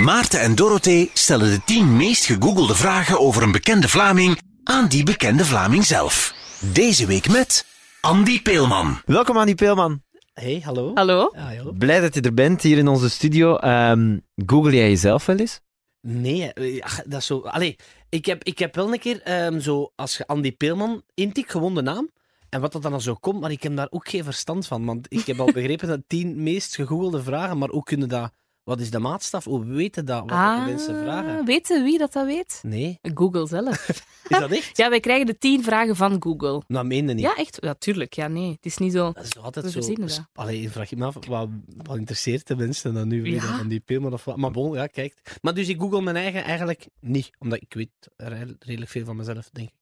Maarten en Dorothee stellen de 10 meest gegoogelde vragen over een bekende Vlaming aan die bekende Vlaming zelf. Deze week met Andy Peelman. Welkom Andy Peelman. Hey, hallo. Hallo? Blij dat je er bent hier in onze studio. Ehm, Google jij jezelf wel eens? Nee, eh, ja, dat is zo... Allee, ik heb, ik heb wel een keer ehm, zo... Als je Andy Peelman intikt, gewoon de naam, en wat dat dan zo komt, maar ik heb daar ook geen verstand van. Want ik heb al begrepen dat tien meest gegoogelde vragen, maar hoe kunnen dat... Wat is de maatstaf? Hoe weten dat? Wat Ah, de mensen vragen? Weten wie dat dat weet? Nee. Google zelf. Is dat echt? ja, wij krijgen de tien vragen van Google. Nou, meende niet. Ja, echt? Ja, tuurlijk. Ja, nee. Het is niet zo... Dat is altijd We zo... verzinnen dat. Allee, vraag je me af, wat, wat interesseert de mensen dan nu weer Ja. die Peelman of wat? Maar bon, ja, kijk. Maar dus ik google mijn eigen eigenlijk niet, omdat ik weet re- redelijk veel van mezelf, denk ik.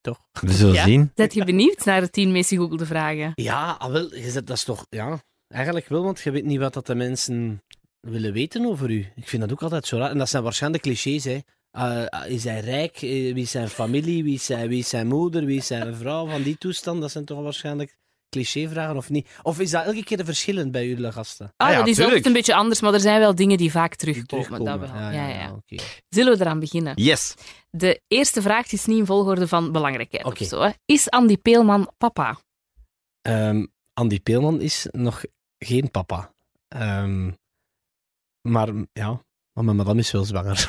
Toch? We zullen Ja. zien. Zet je benieuwd naar de tien meest gegoogelde vragen? Ja, ah, wel, je zet- dat is toch... Ja, eigenlijk wel, want je weet niet wat dat de mensen willen weten over u. Ik vind dat ook altijd zo raar. En dat zijn waarschijnlijk clichés, hè. Eh, is hij rijk? Eh, Wie is zijn familie? Wie is zijn, wie is zijn moeder? Wie is zijn vrouw? Van die toestand, dat zijn toch waarschijnlijk clichévragen, of niet? Of is dat elke keer verschillend bij jullie gasten? Ah, ja, dat is tuurlijk. altijd een beetje anders, maar er zijn wel dingen die vaak Die terugkomen. Dat wel. Ja, ja, oké. Zullen we eraan beginnen? Yes. De eerste vraag is niet in volgorde van belangrijkheid of zo. Hè. Is Andy Peelman papa? Ehm, Andy Peelman is nog geen papa. Ehm, maar ja, maar mijn madame is wel zwanger.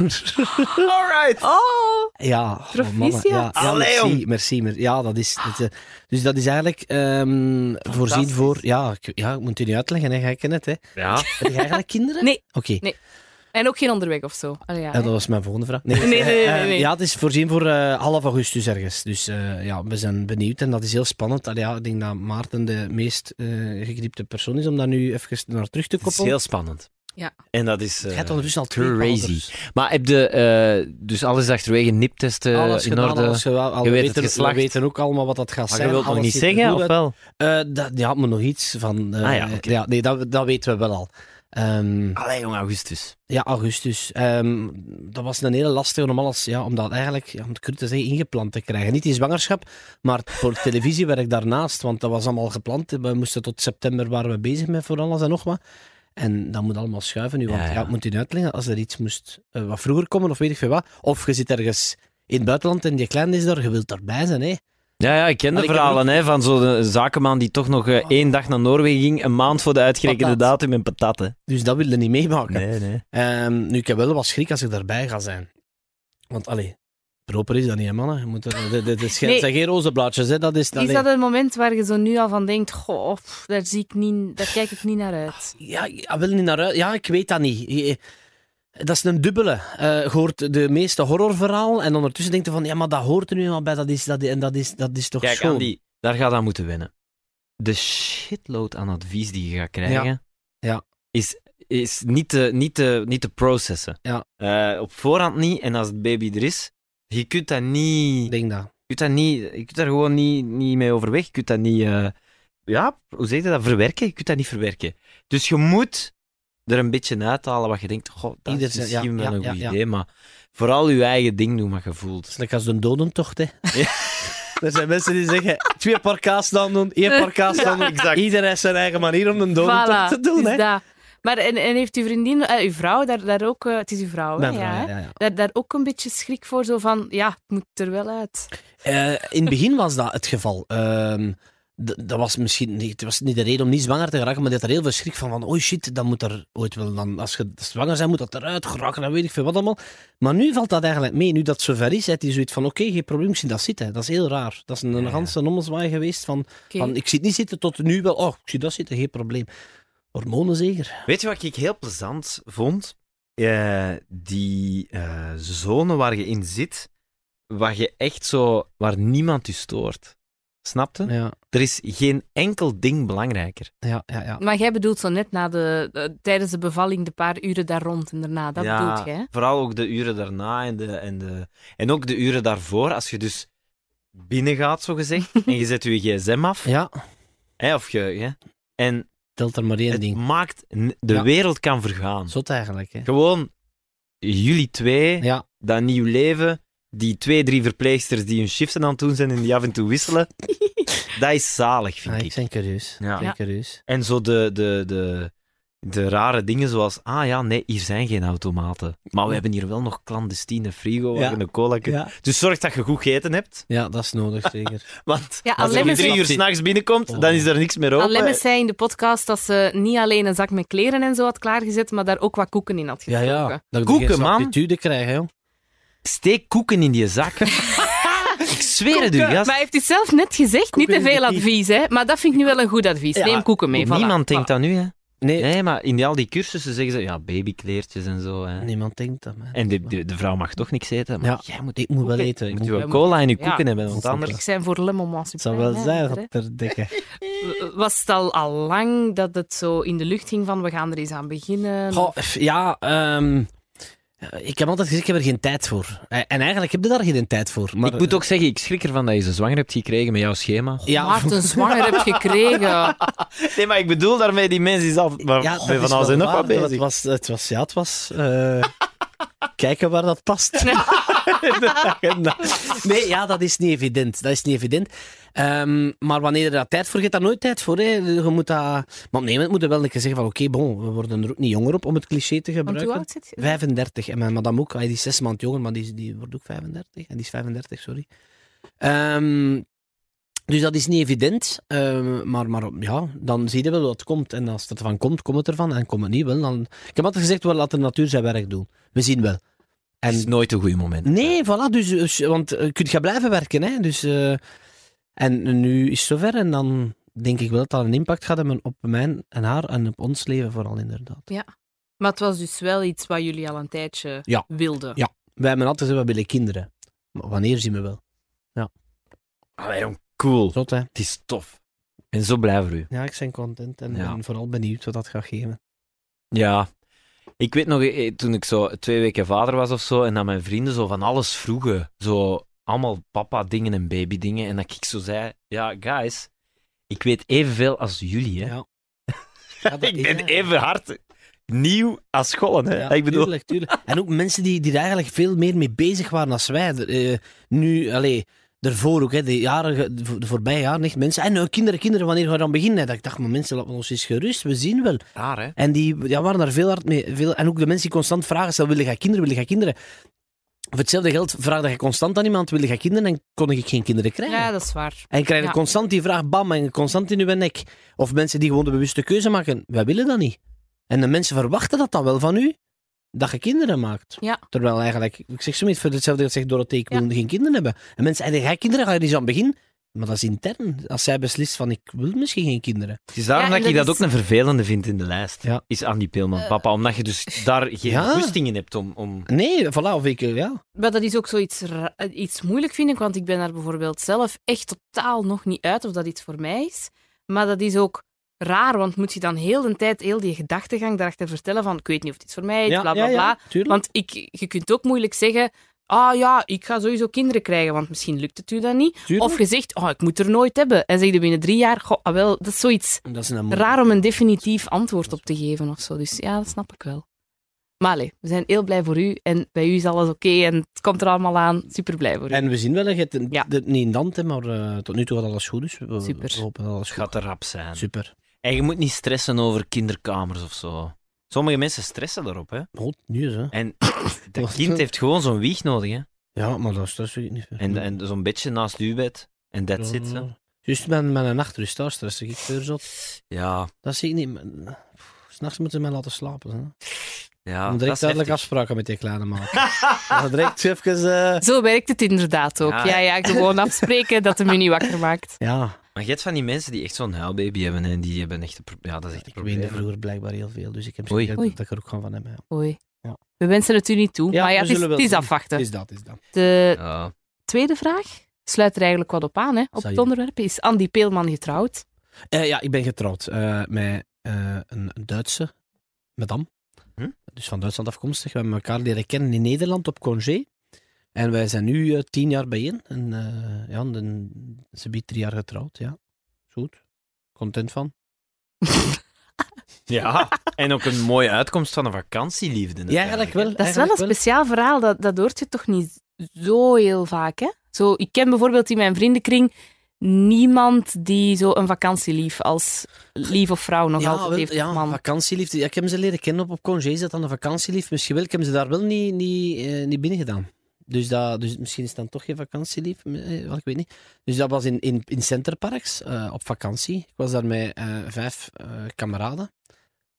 Alright. Oh! Ja, oh, Proficiat. ja, ja merci, merci, mer- Ja, dat is, dat, eh, dus dat is eigenlijk ehm, voorzien voor... Ja ik, ja, ik moet u niet uitleggen, hè, jij kent het. Hè. Ja. Heb je eigenlijk kinderen? Nee. Oké, Nee. En ook geen onderweg of zo. Allee, ja, Ja, hè. dat was mijn volgende vraag. Nee, nee, nee, nee, Eh, ja, het is voorzien voor eh, half augustus ergens. Dus eh, ja, we zijn benieuwd en dat is heel spannend. Allee, ja, ik denk dat Maarten de meest eh gegriepte persoon is om daar nu even naar terug te Het is koppelen. heel spannend. Ja. En dat is... Je eh, ondertussen al twee crazy. ouders. Maar heb je... eh, dus alles achterwege, niptesten Alles in gedaan, orde? alles gedaan. Al- Je we weet het geslacht. We weten ook allemaal wat dat gaat Maar zijn. je wilt nog niet zeggen, of wel? Eh, dat, ja, maar nog iets van. eh, Ah ja, nee, dat, dat weten we wel al. Ehm, Allee, jong, augustus. ja, augustus. Ehm, dat was een hele lastige om alles, ja, om dat eigenlijk, ja, om het te zeggen, ingepland te krijgen. Niet die zwangerschap, maar voor televisiewerk daarnaast, want dat was allemaal gepland. We moesten tot september waren we bezig met voor alles en nog wat. En dat moet allemaal schuiven nu, want Ja, ja, ja. ik moet u uitleggen, als er iets moest eh, wat vroeger komen, of weet ik veel wat, of je zit ergens in het buitenland en die klein is daar, je wilt erbij zijn, hè. Ja, ja, ik ken de verhalen hè, van zo'n zakenman die toch nog eh, één dag naar Noorwegen ging, een maand voor de uitgerekende Patat. datum en patatten. Dus dat wil je niet meemaken. Nee, nee. Ehm, nu, ik heb wel wat schrik als ik daarbij ga zijn. Want, allee, proper is dat niet, hè, mannen. Je moet er, dit, dit, is geen- Nee. zijn geen rozenblaadjes, hè. Dat is... Is allee. dat een moment waar je zo nu al van denkt, goh, pff, daar, zie ik niet, daar kijk ik niet naar uit? Ja, ja, wil niet naar uit. Ja, ik weet dat niet. Dat is een dubbele. Eh, je hoort de meeste horrorverhaal en ondertussen denkt je van, ja, maar dat hoort er nu eenmaal bij, dat is, dat, en dat is, dat is toch Kijk, schoon. Andy, daar gaat aan moeten wennen. De shitload aan advies die je gaat krijgen, Ja. Ja. Is, is niet, te, niet, te, niet te processen. Ja. Eh, op voorhand niet, en als het baby er is, je kunt dat niet... Ik denk dat. Je kunt, dat niet, je kunt daar gewoon niet, niet mee overweg. Je kunt dat niet... eh, ja, hoe zeg je dat? Verwerken? Je kunt dat niet verwerken. Dus je moet er een beetje uithalen wat je denkt, goh, dat Ieder is misschien ja, wel ja, een ja, goed ja. idee, maar vooral je eigen ding doen wat je Het voelt. is lekker als een dodentocht, hè. Er zijn mensen die zeggen, twee paar kaas dan doen, één paar kaas dan doen. exact. Iedereen heeft zijn eigen manier om een dodentocht te doen, is hè. dat. Maar en, en heeft uw vriendin, eh, uw vrouw, daar, daar ook, eh, het is uw vrouw, hè? Vrouw, hè? ja, ja, ja. Daar, daar ook een beetje schrik voor, zo van, ja, het moet er wel uit. Eh, in het begin was dat het geval. Ehm, dat was misschien niet, het was niet de reden om niet zwanger te geraken, maar had er heel veel schrik van. van oh shit, dan moet er ooit wel, dan, als je zwanger bent, moet dat eruit geraken, dan weet ik veel wat allemaal. Maar nu valt dat eigenlijk mee. Nu dat het zover is, heeft hij zoiets van: oké, geen probleem, ik zie dat zitten. Dat is heel raar. Dat is een, een ganse ommelswaai geweest van, van: ik zie het niet zitten tot nu wel, oh, ik zie dat zitten, geen probleem. Hormonen zeker. Weet je wat ik heel plezant vond? Eh, die eh, zone waar je in zit, waar je echt zo, waar niemand je stoort. Snapte? Ja, Er is geen enkel ding belangrijker. ja, ja. ja. Maar jij bedoelt zo net na de, tijdens de bevalling de paar uren daar rond en daarna, dat Ja, bedoelt jij? Vooral ook de uren daarna en, de, en, de, en ook de uren daarvoor, als je dus binnengaat, zo gezegd, en je zet je gsm af, Ja, hè, of je, hè, en telt er maar één het ding. maakt, n- de Ja. wereld kan vergaan. Zot eigenlijk, hè. Gewoon jullie twee, Ja, dat nieuw leven, die twee, drie verpleegsters die hun shiften aan het doen zijn en die af en toe wisselen, dat is zalig, vind ah, ik. ik ben curieus. Ja. Ik ben Ja. curieus. En zo de, de, de, de rare dingen zoals, ah ja, nee, hier zijn geen automaten. Maar we hebben hier wel nog clandestine frigo waar Ja. je een cola. Ja. Dus zorg dat je goed gegeten hebt. ja, dat is nodig, zeker. Want Ja, als je drie uur s'nachts binnenkomt, Oh. dan is er niks meer open. Alem zei in de podcast dat ze niet alleen een zak met kleren en zo had klaargezet, maar daar ook wat koeken in had Ja, gestoken. ja. Dat Koeken, man. krijgen, joh. Steek koeken in die zak. ik zweer het u, gast. Maar hij heeft het zelf net gezegd, niet te veel advies, hè. Maar dat vind ik nu wel een goed advies. Ja, Neem koeken mee, voilà. Niemand denkt dat nu, hè. Nee, Nee, maar in al die cursussen zeggen ze, ja, babykleertjes en zo. Hè. niemand denkt dat, man. En de, de, de vrouw mag toch niks eten, maar Ja, jij moet, ik moet wel eten. Ik moet wel- cola in je Ja. koeken hebben, want anders... Ik zijn voor Le Moment Het zal Supreme, wel zijn, hè. dat ter dikke. Was het al, al lang dat het zo in de lucht ging van we gaan er eens aan beginnen? Goh, ja, ehm, ik heb altijd gezegd, ik heb er geen tijd voor. Eh, En eigenlijk heb je daar geen tijd voor. Maar, ik moet ook zeggen, ik schrik ervan dat je ze zwanger hebt gekregen met jouw schema. Ja, Maarten zwanger hebt gekregen. Nee, maar ik bedoel daarmee, die mensen is al... Maar ja, van alles wel en nog wat bezig. Het was, het was, ja, het was eh, kijken waar dat past. nee, ja, dat is niet evident. Dat is niet evident. Ehm, maar wanneer je daar tijd voor hebt, daar nooit tijd voor. Hè. Je moet dat... Maar op een moet je wel een keer zeggen van oké, bon, we worden er ook niet jonger op om het cliché te Want hoe gebruiken. oud zit je? 35. En mijn madame ook. Die is zes maand jonger, maar die, die wordt ook 35. En die is 35, sorry. Ehm, dus dat is niet evident. Ehm, maar, maar ja, dan zie je wel wat komt. En als het ervan komt, komt het ervan. En komt het niet wel, dan... Ik heb altijd gezegd, wel, laat de natuur zijn werk doen. We zien wel. Het is En nooit een goed moment. Nee, voilà. Dus, dus- want eh, je kunt gaan blijven werken. Hè? Dus, eh, en nu is het zover. En dan denk ik wel dat dat een impact gaat hebben op mijn en haar en op ons leven vooral inderdaad. Maar het was dus wel iets wat jullie al een tijdje Ja. wilden. Ja. Wij hebben altijd gezegd, we willen kinderen. Maar wanneer zien we wel? Allee, jong, cool. Zot, hè? Het is tof. Ben zo blij voor u. Ja, ik ben content en, Ja. en vooral benieuwd wat dat gaat geven. Ja. Ik weet nog, eh, toen ik zo twee weken vader was of zo, en dat mijn vrienden zo van alles vroegen. Zo allemaal papa-dingen en baby-dingen. En dat ik zo zei, ja, guys, ik weet evenveel als jullie, hè. Ja. Ja, dat ik is, ben hè. even hard nieuw als schollen, hè. Ja, ik bedoel... tuurlijk, tuurlijk. En ook mensen die, die er eigenlijk veel meer mee bezig waren dan wij. Eh, nu, allee, daarvoor ook, hè, de, jaren, de, voor- de voorbije jaren, echt mensen. En nou, kinderen, kinderen, wanneer gaan we dan beginnen? Dat ik dacht, maar mensen, laten we ons eens gerust, we zien wel. Raar, hè. En die ja, waren daar veel hard mee. Veel, en ook de mensen die constant vragen, stel, wil je kinderen, wil je kinderen? Voor hetzelfde geld vraagde je constant aan iemand, wil je kinderen? En kon ik geen kinderen krijgen. Ja, dat is waar. En je krijgt Ja. constant die vraag, bam, en constant in uw nek. Of mensen die gewoon de bewuste keuze maken, wij willen dat niet. En de mensen verwachten dat dan wel van u, dat je kinderen maakt. Ja. Terwijl eigenlijk, ik zeg zoiets voor hetzelfde dat zegt Dorothee, ik Ja. wil geen kinderen hebben. En mensen zeggen, ga je kinderen, ga je niet aan het begin. Maar dat is intern. Als zij beslist van, ik wil misschien geen kinderen. Het is daarom Ja, dat ik dat ook een vervelende vind in de lijst. Ja. Is Andy Peelman, Eh. papa. Omdat je dus daar geen Ja. goesting in hebt om... om... Nee, voilà, of ik, eh, ja. Maar dat is ook zoiets iets moeilijk, vind ik, want ik ben daar bijvoorbeeld zelf echt totaal nog niet uit of dat iets voor mij is. Maar dat is ook raar, want moet je dan heel de tijd heel die gedachtegang daarachter vertellen van ik weet niet of dit voor mij is, ja, bla bla ja, ja, bla. tuurlijk. Want ik, je kunt ook moeilijk zeggen, ah ja, ik ga sowieso kinderen krijgen, want misschien lukt het u dan niet. Tuurlijk. Of je zegt, oh, ik moet er nooit hebben. En zeg je binnen drie jaar, goh, ah, wel, dat is zoiets dat is een raar om een definitief antwoord op te geven of zo. Dus ja, dat snap ik wel. Maar allee, we zijn heel blij voor u en bij u is alles oké en het komt er allemaal aan. Super blij voor u. En we zien wel, dat je het Ja. niet in dand, hè, maar eh, tot nu toe gaat alles goed. Dus we, Super. we hopen dat alles goed gaat er rap zijn. Super. En je moet niet stressen over kinderkamers of zo. Sommige mensen stressen daarop, hè. Goed, nu is hè. En dat kind heeft gewoon zo'n wieg nodig, hè. Ja, maar dat stress ik niet. En, en zo'n bedje naast uw bed. En dat zit ze. Juist met, met een nachtrust, daar stress ik veel zot. Ja, Dat zie ik niet. S'nachts moeten ze mij laten slapen. Hè. ja. Om dat direct duidelijk heftig. afspraken met die kleine maken. ja, direct even... eh, Zo werkt het inderdaad ook. Ja. Ja, ja, gewoon afspreken dat hem u niet wakker maakt. ja, Maar je hebt van die mensen die echt zo'n huilbaby hebben en die hebben echt een Ja, dat is echt een ik probleem. weende vroeger blijkbaar heel veel, dus ik heb Oei. zeker Oei. dat ik er ook gewoon van heb. Ja. Oei. Ja. We wensen het u niet toe, Ja, maar ja, we het is, zullen wel het is zien. afwachten. Is dat, is dat. De Ja. tweede vraag sluit er eigenlijk wat op aan hè, op Zou het je- onderwerp. Is Andy Peelman getrouwd? Eh, ja, ik ben getrouwd eh, met eh, een Duitse madame. Hm? Dus van Duitsland afkomstig. We hebben elkaar leren kennen in Nederland op congé. En wij zijn nu eh, tien jaar bijeen. En eh, ja, dan, ze biedt drie jaar getrouwd, ja. Is Goed. Content van. ja, en ook een mooie uitkomst van een vakantieliefde. Ja, eigenlijk wel. Dat is wel een speciaal verhaal, dat, dat hoort je toch niet zo heel vaak, hè? Zo, ik ken bijvoorbeeld in mijn vriendenkring niemand die zo een vakantielief als lief of vrouw nog altijd wel, heeft. ja, man. ik heb ze leren kennen op, op congé. Is dat dan een vakantielief? Misschien wel. Ik heb ze daar wel niet, niet, eh, niet binnen gedaan. Dus, dat, dus misschien is dan toch geen vakantielief. eh, wel, ik weet niet. Dus dat was in, in, in Centerparks eh, op vakantie. Ik was daar met eh, vijf kameraden.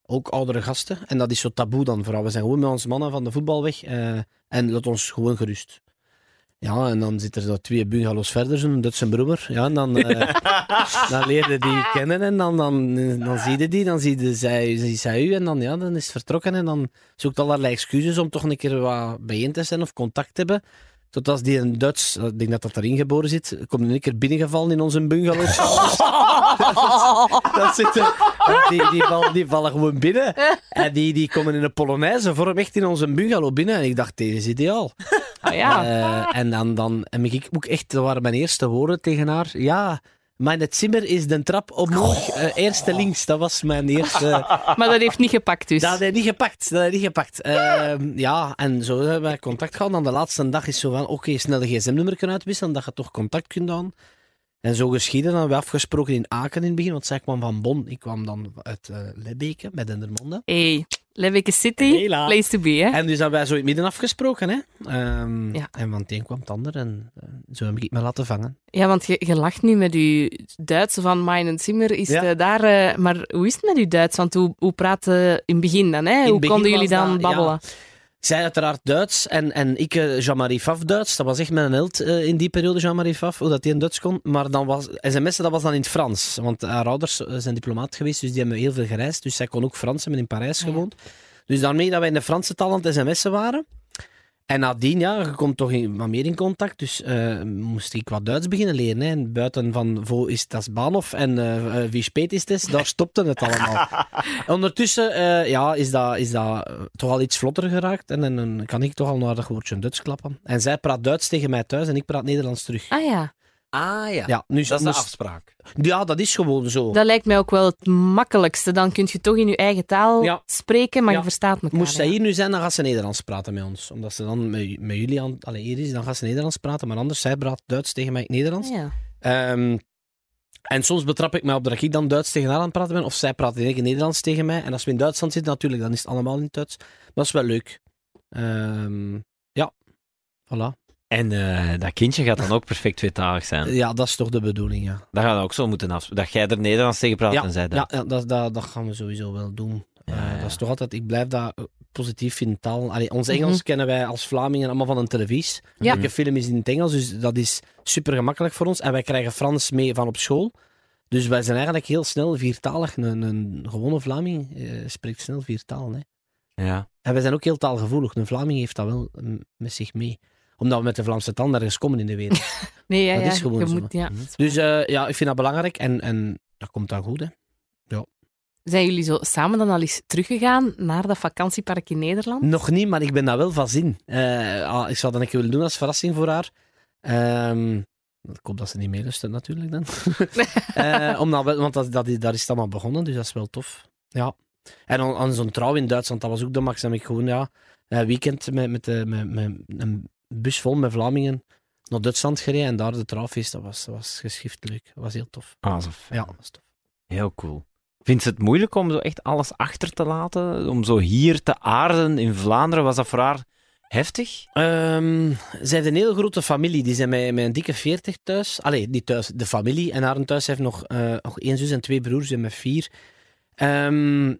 Ook oudere gasten. En dat is zo taboe dan vooral. We zijn gewoon met onze mannen van de voetbal weg. en laat ons gewoon gerust. Ja, en dan zitten er zo twee bungalows verder, zo'n Dutse broer. Ja, en dan, eh, dan leerde die kennen en dan, dan, dan zie je die, dan zie je zij, zie zij u en dan, ja, dan is het vertrokken en dan zoekt allerlei excuses om toch een keer wat bijeen te zijn of contact te hebben. Tot als die een Duits, ik denk dat dat erin geboren zit, komt een keer binnengevallen in onze bungalow. dat zitten, die, die, vallen, die vallen gewoon binnen. En die, die komen in een Polonaise vorm echt in onze bungalow binnen. En ik dacht, dit is ideaal. Ah, ja. Eh, en dan, dan heb ik ook echt, dat waren mijn eerste woorden tegen haar. Ja, mijn zimmer is de trap omhoog. Eh, eerste links, dat was mijn eerste. Maar dat heeft niet gepakt dus. Dat hij niet gepakt. Dat hij niet gepakt. Ehm, ja, en zo hebben wij contact gehad. Dan de laatste dag is zo van, oké, snel een gsm-nummer kunnen uitwisselen, dat je toch contact kunt doen. En zo geschieden, dan hebben we afgesproken in Aken in het begin, want zij kwam van Bonn. Ik kwam dan uit eh Lebbeke, bij Dendermonde. Hey, Lebbeke City, Hela. place to be, hè? En dus hebben wij zo in het midden afgesproken, hè. Ehm, Ja. En van het een kwam het ander en eh, zo heb ik me laten vangen. Ja, want je, je lacht nu met je Duits van Mijn Zimmer. Is Ja. eh, daar, maar hoe is het met je Duits? Want hoe, hoe praat je in het begin dan? Hè? Hoe konden jullie dan babbelen? Zij uiteraard Duits en, en ik eh, Jean-Marie Faf Duits. Dat was echt mijn held eh, in die periode, Jean-Marie Faf, hoe dat hij in Duits kon. Maar dan was sms'en, dat was dan in het Frans. Want haar ouders eh, zijn diplomaat geweest, dus die hebben heel veel gereisd. Dus zij kon ook Frans hebben in Parijs Ja. gewoond. Dus daarmee dat wij in de Franse taal aan het sms'en waren. En nadien, ja, je komt toch in, wat meer in contact. Dus eh, moest ik wat Duits beginnen leren. Hè. En buiten van Vo is das Bahnhof en eh eh, Wie spät is het, daar stopte het allemaal. Ondertussen eh, ja, is dat, is dat toch al iets vlotter geraakt. En, en dan kan ik toch al naar dat woordje Duits klappen. En zij praat Duits tegen mij thuis en ik praat Nederlands terug. Ah ja, Ah ja, Ja, nu, dat is de afspraak. ja, dat is gewoon zo. dat lijkt mij ook wel het makkelijkste. Dan kun je toch in je eigen taal Ja. spreken, maar Ja. je verstaat elkaar. Moest zij ja. hier nu zijn, dan gaat ze Nederlands praten met ons. Omdat ze dan met, met jullie aan, allee, hier is, dan gaat ze Nederlands praten. Maar anders, zij praat Duits tegen mij Nederlands. Ah, ja. Ehm, en soms betrap ik mij op dat ik dan Duits tegen haar aan het praten ben. Of zij praat in Nederlands tegen mij. En als we in Duitsland zitten, natuurlijk, dan is het allemaal in het Duits. Maar dat is wel leuk. Ehm, ja, voilà. En eh, dat kindje gaat dan ook perfect tweetalig zijn. Ja, dat is toch de bedoeling, ja. Dat gaat ook zo moeten afspreken. Dat jij er Nederlands tegen praat en zij dat. Ja, ja dat, dat, dat gaan we sowieso wel doen. Ja, Eh, ja. Dat is toch altijd, ik blijf dat eh, positief vinden. Taal. Allee, ons Mhm. Engels kennen wij als Vlamingen allemaal van een televisie. Ja. Elke film is in het Engels, dus dat is super gemakkelijk voor ons. En wij krijgen Frans mee van op school. Dus wij zijn eigenlijk heel snel viertalig. Een, een gewone Vlaming eh, spreekt snel vier talen. Hè. Ja. En wij zijn ook heel taalgevoelig. Een Vlaming heeft dat wel mm, met zich mee. Omdat we met de Vlaamse taal nergens komen in de wereld. Nee, ja, Dat ja. is gewoon zo. moet, ja. dus eh, ja, ik vind dat belangrijk. En, en dat komt dan goed, hè. Zijn jullie zo samen dan al eens teruggegaan naar dat vakantiepark in Nederland? Nog niet, maar ik ben daar wel van zin. Eh, ah, ik zou dat een keer willen doen als verrassing voor haar. Ehm, ik hoop dat ze niet meeluistert natuurlijk dan. Eh, omdat we- want dat, dat, daar is het allemaal begonnen, dus dat is wel tof. Ja. En aan, aan zo'n trouw in Duitsland, dat was ook de max. Dan heb ik gewoon ja, een weekend met, met, de, met, met een bus vol met Vlamingen naar Duitsland gereden. En daar de trouwfeest, dat was, was geschift leuk. Dat was heel tof. Ah, zo fijn. Ja, dat was tof. Heel cool. Vindt ze het moeilijk om zo echt alles achter te laten? Om zo hier te aarden in Vlaanderen? Was dat voor haar heftig? Ehm, ze heeft een heel grote familie. Die zijn met, met een dikke 40 thuis. Allee, niet thuis, de familie. En haar thuis heeft nog, eh, nog één zus en twee broers. en met vier. Ehm,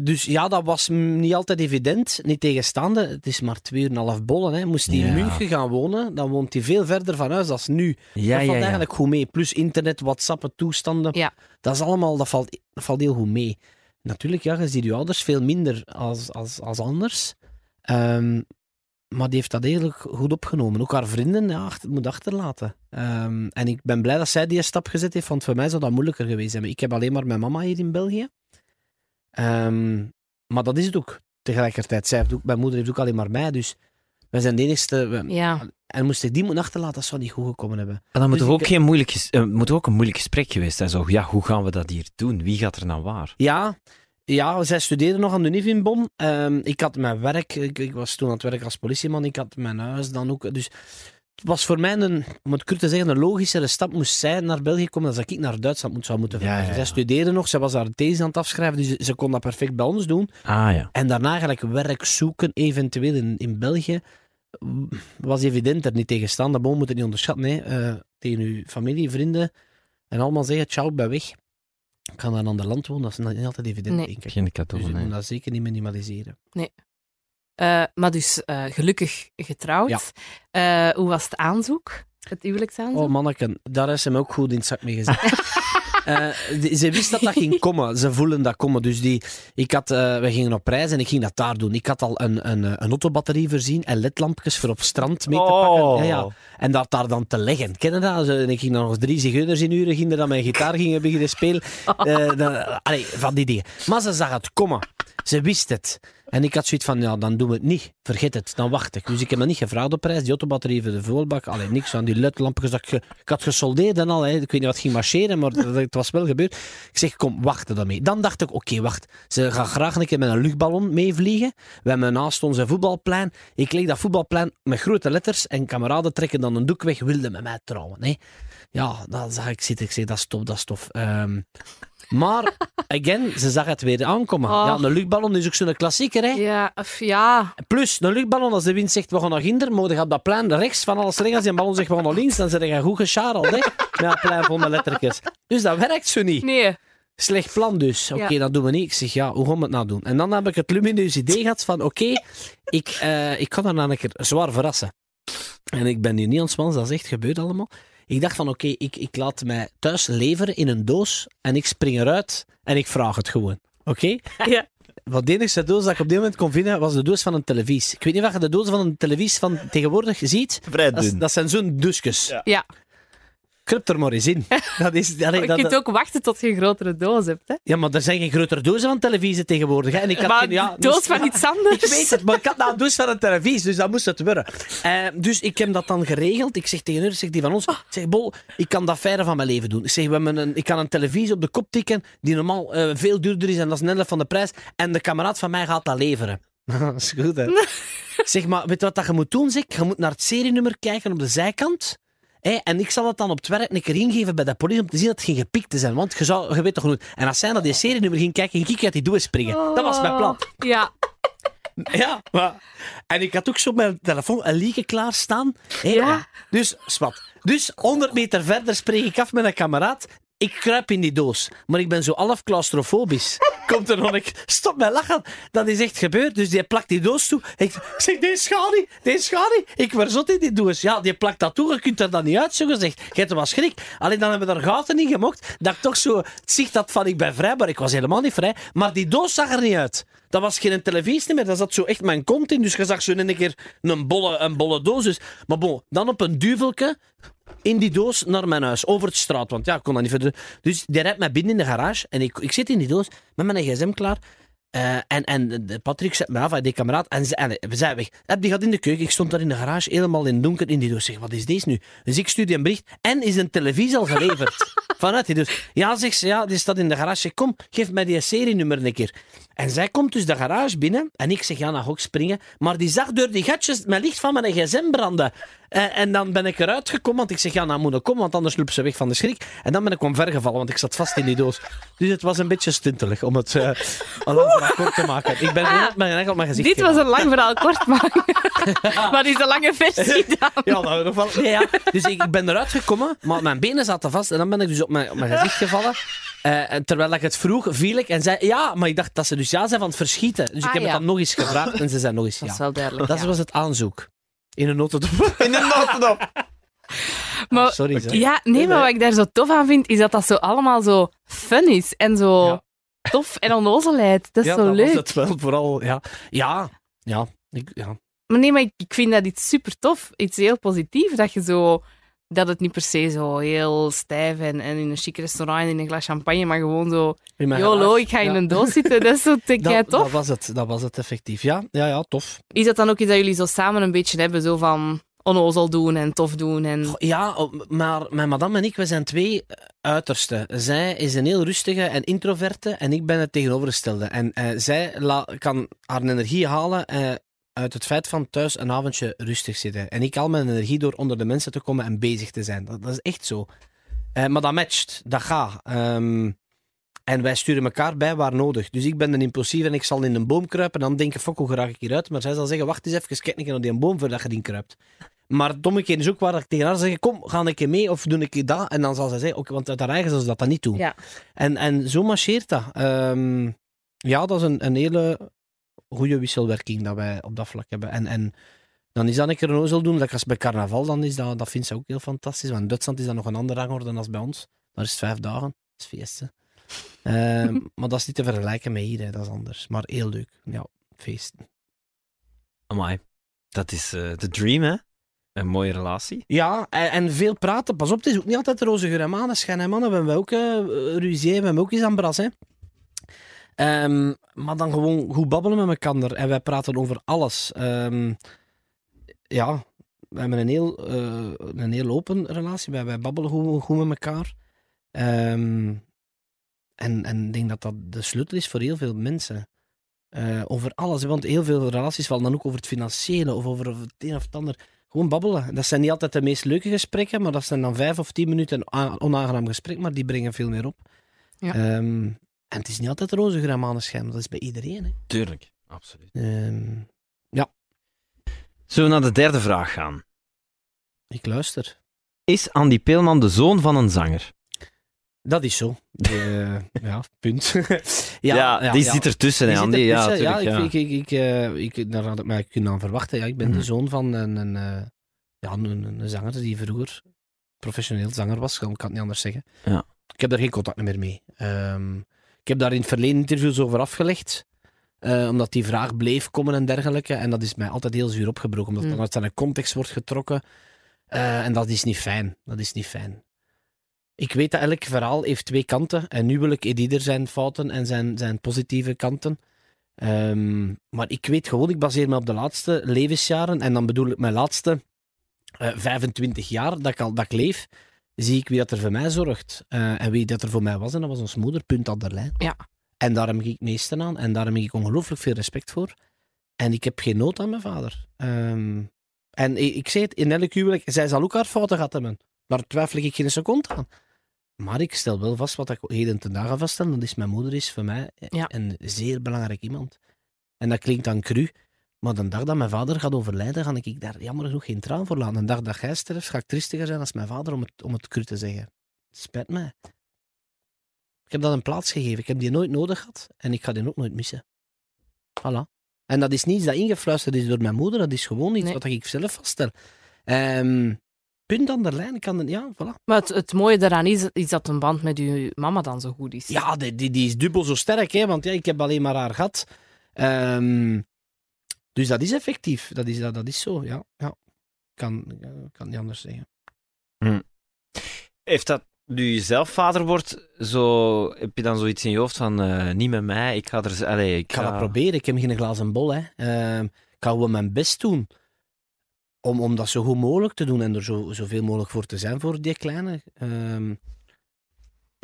dus ja, dat was niet altijd evident. Niet tegenstaande. Het is maar twee uur en een half bollen. Hè. Moest hij in. München gaan wonen, dan woont hij veel verder van huis dan nu. Ja, dat valt eigenlijk goed mee. Plus internet, WhatsApp, toestanden. Ja. Dat is allemaal, dat valt, dat valt heel goed mee. Natuurlijk, ja, je ziet je ouders veel minder als, als, als anders. Ehm, maar die heeft dat eigenlijk goed opgenomen. Ook haar vrienden ja, achter, moet achterlaten. Ehm, en ik ben blij dat zij die stap gezet heeft, want voor mij zou dat moeilijker geweest zijn. Ik heb alleen maar mijn mama hier in België. Ehm, maar dat is het ook. Tegelijkertijd, zij heeft ook, mijn moeder heeft ook alleen maar mij, dus wij zijn de enigste. we- Ja. En moest ik die moeten achterlaten, dat zou niet goed gekomen hebben. En dan moet Dus er ik- ook geen moeilijk, eh, moet er ook een moeilijk gesprek geweest zijn. Zo, ja, hoe gaan we dat hier doen? Wie gaat er nou waar? Ja, ja, zij studeerde nog aan de in Bonn. Ehm, ik had mijn werk, ik, ik was toen aan het werk als politieman, ik had mijn huis dan ook. Dus was voor mij een, om het kort te zeggen, een logischere stap moest zij naar België komen dan dat ik naar Duitsland moet, zou moeten Ja, ja. Zij studeerde nog, zij was haar thesis aan het afschrijven, dus ze, ze kon dat perfect bij ons doen. Ah ja. En daarna eigenlijk werk zoeken, eventueel in, in België, was evident er niet tegen staan. Dat boom moet je niet onderschatten. Hè. Eh, tegen uw familie, vrienden en allemaal zeggen, ciao, ik ben weg. Ik ga naar een ander land wonen, dat is niet altijd evident, Nee. denk ik. Geen Dus cadeau. je nee. moet dat zeker niet minimaliseren. Eh, maar dus eh, gelukkig getrouwd. Ja. Eh, hoe was het aanzoek? Het huwelijksaanzoek? Oh, manneken, daar is hem ook goed in het zak mee gezet. Eh, die- ze wist dat dat ging komen. Ze voelen dat komen. Dus die, ik had, eh, we gingen op reis en ik ging dat daar doen. Ik had al een, een, een autobatterie voorzien en ledlampjes voor op strand mee te pakken. Oh. Ja, ja. En dat daar dan te leggen. Ken je dat? En ik ging dan nog drie zigeuners in uren, ging er dan mijn gitaar gingen beginnen spelen. Eh, dan- allee, van die dingen. Maar ze zag het komen. Ze wist het. En ik had zoiets van, ja, dan doen we het niet. Vergeet het, dan wacht ik. Dus ik heb me niet gevraagd op prijs. Die autobatterie voor de voorbak, alleen niks aan die ledlampjes. Dat ik, ik had gesoldeerd en al. Hè. Ik weet niet wat ging marcheren, maar het was wel gebeurd. Ik zeg, kom, wacht er dan mee. Dan dacht ik, oké, wacht. Ze gaan graag een keer met een luchtballon meevliegen. We hebben naast ons een voetbalplein. Ik leeg dat voetbalplein met grote letters en kameraden trekken dan een doek weg, wilden met mij trouwen. Hè. Ja, dan zag ik zitten. Ik zeg, dat is tof, dat is tof. Ehm, maar, again, ze zag het weer aankomen. Oh. Ja, een luchtballon is ook zo'n klassieker, hè. Ja, of ja. Plus, een luchtballon, als de wind zegt, we gaan naar ginder, moet je op dat plein rechts van alles liggen. Als die een ballon zegt, we gaan naar links, dan zit je goed gescharreld, hè. Met dat plein vol met lettertjes. Dus dat werkt zo niet. Nee. Slecht plan dus. Oké, Ja. dat doen we niet. Ik zeg, ja, hoe gaan we het nou doen? En dan heb ik het lumineuze idee gehad van, oké, ik, eh, ik kan haar nou een keer zwaar verrassen. En ik ben hier niet aan het dat is echt gebeurd allemaal. Ik dacht van, oké, ik, ik laat mij thuis leveren in een doos en ik spring eruit en ik vraag het gewoon. Oké? Ja. Wat de enige doos dat ik op dit moment kon vinden, was de doos van een televisie. Ik weet niet of je de doos van een televisie van tegenwoordig ziet. Vrij Dat, is- dun. dat zijn zo'n doosjes. Ja. Ja. Kruip er maar eens in. Dat is, allee, Je dat- kunt ook wachten tot je een grotere doos hebt. Hè? ja, maar er zijn geen grotere dozen van televisie tegenwoordig. Hè. En ik had maar geen, ja, een doos dus- van iets anders. Ik weet het, maar ik had nou een doos van een televisie, dus dat moest het worden. Eh, dus ik heb dat dan geregeld. Ik zeg tegen haar, zeg die van ons, ik zeg, Bol, ik kan dat verre van mijn leven doen. Ik zeg, we hebben een, ik kan een televisie op de kop tikken, die normaal eh, veel duurder is en dat is net van de prijs. En de kameraad van mij gaat dat leveren. dat is goed, hè. Zeg, maar weet je wat dat je moet doen? Zeg? Je moet naar het serienummer kijken op de zijkant. En ik zal het dan op het werk een keer ingeven bij de politie om te zien dat het geen gepikt is. Want je, zou, je weet toch nooit. En als zij naar die serienummer ging kijken, ging ik uit die doos springen. Dat was mijn plan. Ja. Ja, maar... En ik had ook zo mijn telefoon een lieke klaarstaan. Hè, Ja. Dus, swat. Dus 100 meter verder spreek ik af met een kameraad. Ik kruip in die doos, maar ik ben zo half claustrofobisch. Komt er nog een... Stop met lachen. Dat is echt gebeurd. Dus die plakt die doos toe. Ik zeg, deze gaat niet, deze. Ik word zot in die doos. Ja, die plakt dat toe. Je kunt er dan niet uit, zo gezegd. Je hebt er schrik. Alleen dan hebben we er gaten in gemokt. Dat ik toch zo het zicht had van, ik ben vrij, maar ik was helemaal niet vrij. Maar die doos zag er niet uit. Dat was geen televisie meer. Dat zat zo echt mijn kont in. Dus je zag zo in een keer een bolle, een bolle doos. Dus, maar bon, dan op een duvelke in die doos naar mijn huis, over het straat. Want ja, ik kon dat niet verder. Dus die rijdt mij binnen in de garage en ik, ik zit in die doos met mijn gsm klaar. Eh, en, en Patrick zet me af, die kameraad, en, ze, en we zijn weg. Heb die gaat in de keuken, ik stond daar in de garage, helemaal in het donker in die doos. Zeg, wat is deze nu? Dus ik stuur die een bericht, en is een televisie al geleverd? Vanuit die doos. Ja, zegt ze, ja, die staat in de garage. Zeg, kom, geef mij die serienummer een keer. En zij komt dus de garage binnen, en ik zeg, ja, nou ga ik springen. Maar die zag door die gatjes mijn licht van mijn gsm branden. Eh, en dan ben ik eruit gekomen, want ik zeg, ja, nou moet ik komen, want anders loop ze weg van de schrik. En dan ben ik omvergevallen, want ik zat vast in die doos. Dus het was een beetje stuntelig, om het uh, een lang verhaal kort te maken. Ik ben op mijn, op mijn gezicht Dit was een lang verhaal kort maken. maar die is een lange versie dan. Ja, nou, nog wel. Ja, ja. Dus ik, ik ben eruit gekomen, maar mijn benen zaten vast. En dan ben ik dus op mijn, op mijn gezicht gevallen. Eh, terwijl ik het vroeg, viel ik en zei ja, maar ik dacht dat ze dus ja zei van het verschieten. Dus ik Ah, heb ja. het dan nog eens gevraagd en ze zei nog eens Dat is ja. wel duidelijk. Dat ja. was het aanzoek. In een notendop. In een notendop. Maar, Sorry, zeg. ja, nee, maar wat ik daar zo tof aan vind, is dat dat zo allemaal zo fun is. En zo Ja. tof en onnozelheid. Dat is ja, zo dat leuk. was het wel vooral. Ja, ja, ja. Ik, ja. Maar nee, maar ik, ik vind dat iets super tof. Iets heel positief. Dat je zo... Dat het niet per se zo heel stijf en, en in een chic restaurant en in een glas champagne, maar gewoon zo... Garage. ik ga in Ja. een doos zitten. Dat is zo te Dat, tof. dat was het, dat was het effectief. Ja, ja, ja tof. Is dat dan ook iets dat jullie zo samen een beetje hebben? Zo van onnozel doen en tof doen en... Goh, Ja, oh, maar mijn madame en ik, we zijn twee uitersten. Zij is een heel rustige en introverte en ik ben het tegenovergestelde. En eh, zij kan haar energie halen eh, uit het feit van thuis een avondje rustig zitten. En ik haal mijn energie door onder de mensen te komen en bezig te zijn. Dat, dat is echt zo. Eh, maar dat matcht, dat gaat. Ehm, en wij sturen elkaar bij waar nodig. Dus ik ben een impulsief en ik zal in een boom kruipen. En dan denk ik, fuck, hoe raak ik hieruit? Maar zij zal zeggen, wacht eens even, kijk een keer naar die boom voordat je die kruipt. Maar het domme keer is ook waar ik tegen haar zeg, kom, ga een keer mee of doe ik dat? En dan zal zij zeggen, oké, want uit haar eigen zal ze dat dan niet doen. Ja. En, en zo marcheert dat. Ehm, ja, dat is een, een hele goede wisselwerking dat wij op dat vlak hebben. En, en dan is dat een keer een ozel doen. Dat als bij carnaval, dan is dat, dat vindt ze ook heel fantastisch. Want in Duitsland is dat nog een andere rangorde dan bij ons. Daar is het vijf dagen. Dat is feest. Ehm, maar dat is niet te vergelijken met hier, hè. dat is anders. Maar heel leuk. Ja, feesten. Amai. Dat is eh, de dream, hè? Een mooie relatie. Ja, en, en veel praten. Pas op, het is ook niet altijd roze geur en maneschijn. Hè, mannen. We hebben ook uh, ruzie, we hebben ook eens aan bras. Hè. Ehm, maar dan gewoon goed babbelen met elkaar. En wij praten over alles. Ehm, ja, we hebben een heel, eh, een heel open relatie. Wij, wij babbelen goed, goed met elkaar. Ehm, en, en ik denk dat dat de sleutel is voor heel veel mensen. Eh, over alles. Want heel veel relaties vallen dan ook over het financiële of over het een of het ander. Gewoon babbelen. Dat zijn niet altijd de meest leuke gesprekken, maar dat zijn dan vijf of tien minuten een onaangenaam gesprek, maar die brengen veel meer op. Ja. En het is niet altijd roze geur en maneschijn, dat is bij iedereen. Hè. Tuurlijk. Absoluut. Ehm, Zullen we naar de derde vraag gaan? ik luister. Is Andy Peelman de zoon van een zanger? Dat is zo. De- ja, punt. Ja, die zit ertussen, hè, Andy? Ja, tuurlijk, ja. ik, ik, ik, ik, eh, ik, daar had ik mij kunnen aan verwachten. Ja, ik ben Mhm. de zoon van een, een, eh, ja, een, een, zanger die vroeger professioneel zanger was. Ik kan het niet anders zeggen. Ja. Ik heb daar geen contact meer mee. Ehm, ik heb daar in het verleden interviews over afgelegd. eh, omdat die vraag bleef komen en dergelijke. En dat is mij altijd heel zuur opgebroken. Omdat het Mm. dan uit zijn context wordt getrokken. Eh, en dat is niet fijn. Dat is niet fijn. Ik weet dat elk verhaal heeft twee kanten. En nu wil ik ieder zijn fouten en zijn, zijn positieve kanten. Ehm, maar ik weet gewoon, ik baseer me op de laatste levensjaren. En dan bedoel ik mijn laatste eh, 25 jaar dat ik, al, dat ik leef. Zie ik wie dat er voor mij zorgt. Eh, en wie dat er voor mij was. En dat was ons moeder, punt aan de lijn. Ja. En daar heb ik het meeste aan. En daar heb ik ongelooflijk veel respect voor. En ik heb geen nood aan mijn vader. Ehm, en ik, ik zei het, in elk huwelijk, zij zal ook haar fouten gehad hebben. Daar twijfel ik geen seconde aan. Maar ik stel wel vast wat ik heden ten dagen vaststel. Dat is mijn moeder is voor mij Ja. een zeer belangrijk iemand. En dat klinkt dan cru. Maar de dag dat mijn vader gaat overlijden, ga ik daar jammer genoeg geen traan voor laten. De dag dat jij sterft, ga ik triestiger zijn als mijn vader, om het, om het cru te zeggen. Het spijt mij. Ik heb dat een plaats gegeven. Ik heb die nooit nodig gehad. En ik ga die ook nooit missen. Voilà. En dat is niets dat ingefluisterd is door mijn moeder. Dat is gewoon iets Nee. wat ik zelf vaststel. Ehm, punt aan de lijn. Kan het, ja, voilà. Maar het, het mooie daaraan is, is dat een band met uw mama dan zo goed is. Ja, die, die, die is dubbel zo sterk, hè, want ja, ik heb alleen maar haar gehad. Ehm, dus dat is effectief. Dat is, dat, dat is zo, ja. ja. Kan, kan niet anders zeggen. Heeft dat, nu je zelf vader wordt, zo, heb je dan zoiets in je hoofd van, eh, niet met mij, ik ga er... z- Allee, ik Ik ga dat proberen. Ik heb geen glazen bol. Hè. Ehm, ik ga gewoon mijn best doen. Om, om dat zo goed mogelijk te doen en er zo, zoveel mogelijk voor te zijn voor die kleine. Ehm,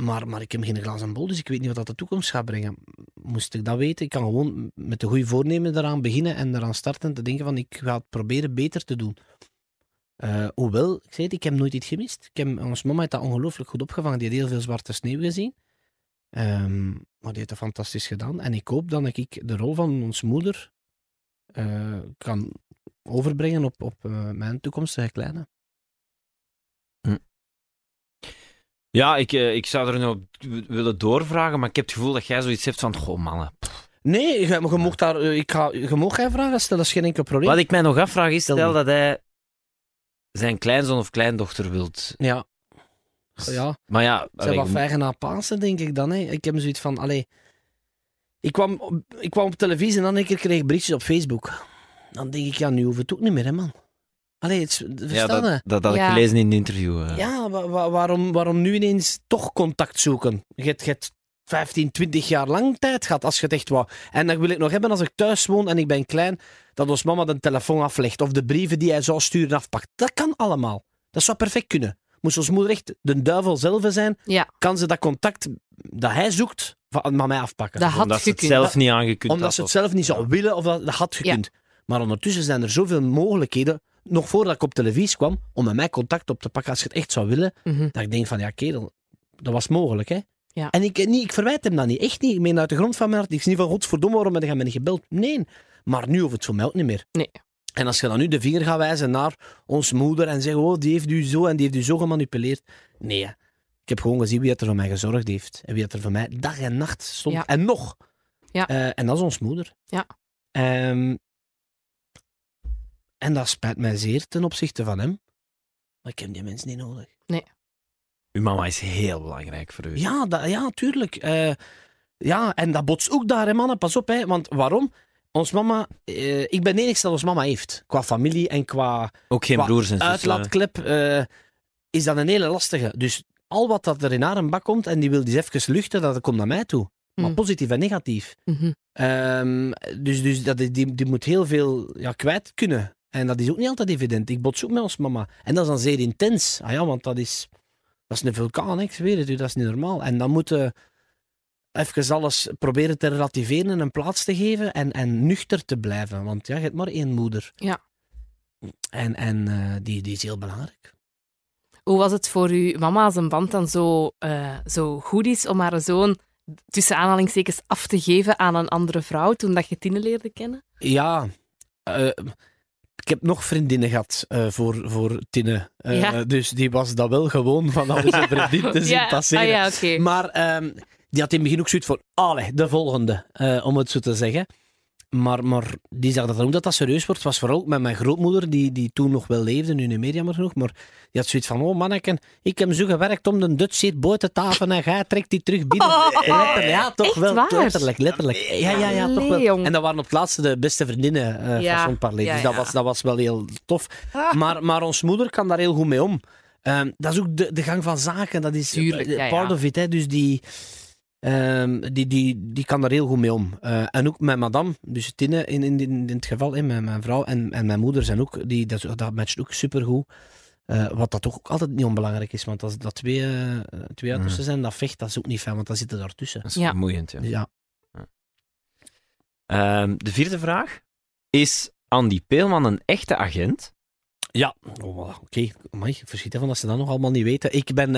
maar, maar ik heb geen glazen bol, dus ik weet niet wat dat de toekomst gaat brengen. Moest ik dat weten, ik kan gewoon met de goede voornemen eraan beginnen en eraan starten te denken van ik ga het proberen beter te doen. Eh, hoewel, ik zei het, ik heb nooit iets gemist. Ik heb, ons mama heeft dat ongelooflijk goed opgevangen. Die had heel veel zwarte sneeuw gezien. Ehm, maar die heeft dat fantastisch gedaan. En ik hoop dat ik de rol van ons moeder eh, kan overbrengen op, op eh, mijn toekomstige kleine. Ja, ik, eh, ik zou er nog op willen doorvragen, maar ik heb het gevoel dat jij zoiets hebt van, goh mannen. Nee, je, je, mocht daar, eh, ik ga, je mag geen vragen stellen, dat is geen enkel probleem. Wat ik mij nog afvraag is, Stel dat hij zijn kleinzoon of kleindochter wilt. Ja. Ja, Maar ja, allee, wat vijgen na Pasen, denk ik dan. Hè. Ik heb zoiets van, allee... Ik kwam, op- ik kwam op televisie en dan een keer kreeg ik berichtjes op Facebook. Dan denk ik, ja, nu hoeft het ook niet meer, hè, man. Allee, het, is- ja, dat, dat had ik Ja. gelezen in een interview. eh. Ja, wa- wa- waarom, waarom nu ineens toch contact zoeken? Je hebt, je hebt 15, 20 jaar lang tijd gehad als je het echt wou. En dan wil ik nog hebben als ik thuis woon en ik ben klein, dat ons mama de telefoon aflegt of de brieven die hij zou sturen afpakt. Dat kan allemaal. Dat zou perfect kunnen. Moest ons moeder echt de duivel zelf zijn, Ja, kan ze dat contact dat hij zoekt van mij afpakken. dat had Omdat ze het zelf niet aangekund Omdat had, ze het of- zelf niet zou Ja. willen of dat, dat had gekund. Maar ondertussen zijn er zoveel mogelijkheden, nog voordat ik op televisie kwam, om met mij contact op te pakken als je het echt zou willen. Mhm. Dat ik denk van, ja kerel, dat was mogelijk hè. Ja. En ik, niet, ik verwijt hem dat niet, echt niet. Ik meen uit de grond van mijn hart, ik is niet van, godverdomme, waarom heb je mij niet gebeld? Nee, maar nu hoeft het voor mij ook niet meer. Nee. En als je dan nu de vinger gaat wijzen naar ons moeder en zeggen, oh, die heeft u zo en die heeft u zo gemanipuleerd. Nee, hè. ik heb gewoon gezien wie het er voor mij gezorgd heeft. En wie het er voor mij dag en nacht stond. Ja. En nog. Ja. Eh, en dat is ons moeder. Ja. Ehm, en dat spijt mij zeer ten opzichte van hem. Maar ik heb die mensen niet nodig. Uw mama is heel belangrijk voor u. Ja, dat, ja tuurlijk. Eh, ja, en dat botst ook daar, hè, mannen. Pas op, hè. Want waarom? Ons mama... eh, ik ben de enigste dat ons mama heeft. Qua familie en qua Ook geen Qua broers en zussen. uitlaatklep eh, is dat een hele lastige. Dus al wat dat er in haar bak komt en die wil die eens even luchten, dat komt naar mij toe. Maar Mm. positief en negatief. Mhm. Ehm, dus dus dat, die, die moet heel veel ja, kwijt kunnen. En dat is ook niet altijd evident. Ik bots ook met ons mama. En dat is dan zeer intens. Ah ja, want dat is, dat is een vulkaan, hè. ik zweer het u, dat is niet normaal. En dan moeten even alles proberen te relativeren en een plaats te geven en, en nuchter te blijven. Want ja, je hebt maar één moeder. Ja. En, en eh, die, die is heel belangrijk. Hoe was het voor uw mama als een band dan zo, eh, zo goed is om haar zoon tussen aanhalingstekens af te geven aan een andere vrouw toen dat je Tine leerde kennen? Ja, eh, ik heb nog vriendinnen gehad eh, voor, voor Tinne. Eh, Ja. Dus die was dat wel gewoon van al zijn vriendin te zien ja, passeren. ah, ja. Maar ehm, die had in het begin ook zoiets van, allee, de volgende, eh, om het zo te zeggen. Maar, maar die zag dat dan ook dat dat serieus wordt. was vooral met mijn grootmoeder, die, die toen nog wel leefde, nu niet meer jammer genoeg. Maar die had zoiets van, oh manneken, ik heb zo gewerkt om de Dutch seat buiten tafel en jij trekt die terug binnen. Oh, letterlijk, ja, toch echt wel. waar? Letterlijk, letterlijk. Ja, ja, ja, toch wel. En dat waren op het laatste de beste vriendinnen eh Ja, van Son Parler. ja, Dus dat, was, dat was wel heel tof. Maar, maar ons moeder kan daar heel goed mee om. Ehm, dat is ook de, de gang van zaken. Dat is Tuurlijk, eh, ja, ja. part of it. Hè. Dus die, ehm, die, die, die kan daar heel goed mee om. Eh, en ook met madame, dus Tine in, in, in, in het geval, hè, mijn, mijn vrouw en, en mijn moeder zijn ook, die, dat, dat matcht ook supergoed. Eh, wat dat toch ook altijd niet onbelangrijk is, want als dat twee, eh, twee uitersten zijn, dat vecht, dat is ook niet fijn, want dan zitten daartussen. Dat is Ja. vermoeiend, ja. Ja, Ehm, de vierde vraag. Is Andy Peelman een echte agent? Ja, oh, voilà. oké. Amai, Ik verschiet ervan dat ze dat nog allemaal niet weten. Ik ben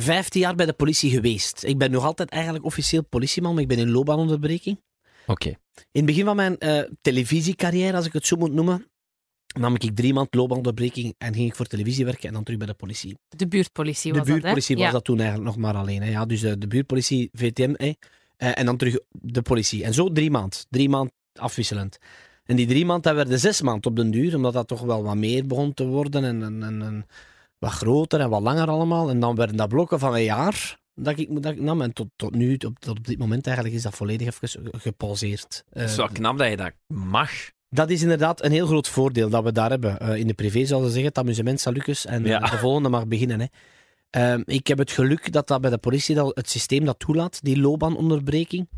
15 jaar bij de politie geweest. Ik ben nog altijd eigenlijk officieel politieman, maar ik ben in loopbaanonderbreking. Oké. In het begin van mijn eh, televisiecarrière, als ik het zo moet noemen, nam ik drie maand loopbaanonderbreking en ging ik voor televisie werken en dan terug bij de politie. De buurtpolitie De was buurtpolitie dat, hè? was dat toen eigenlijk nog maar alleen. Hè. Ja, dus de, de buurtpolitie, VTM, hè. Eh, en dan terug de politie. En zo drie maand. Drie maand afwisselend. En die drie maand, dat werden zes maand op den duur, omdat dat toch wel wat meer begon te worden en, en, en, en wat groter en wat langer allemaal. En dan werden dat blokken van een jaar dat ik, dat ik nam. En tot, tot nu, op, tot op dit moment eigenlijk, is dat volledig even gepauzeerd. Eh, Het is wel knap dat je dat mag. dat is inderdaad een heel groot voordeel dat we daar hebben. Eh, in de privé zouden ze zeggen, het amusement salucus en Ja. eh, de volgende mag beginnen. Hè. Ehm, ik heb het geluk dat dat bij de politie dat het systeem dat toelaat, die loopbaanonderbreking.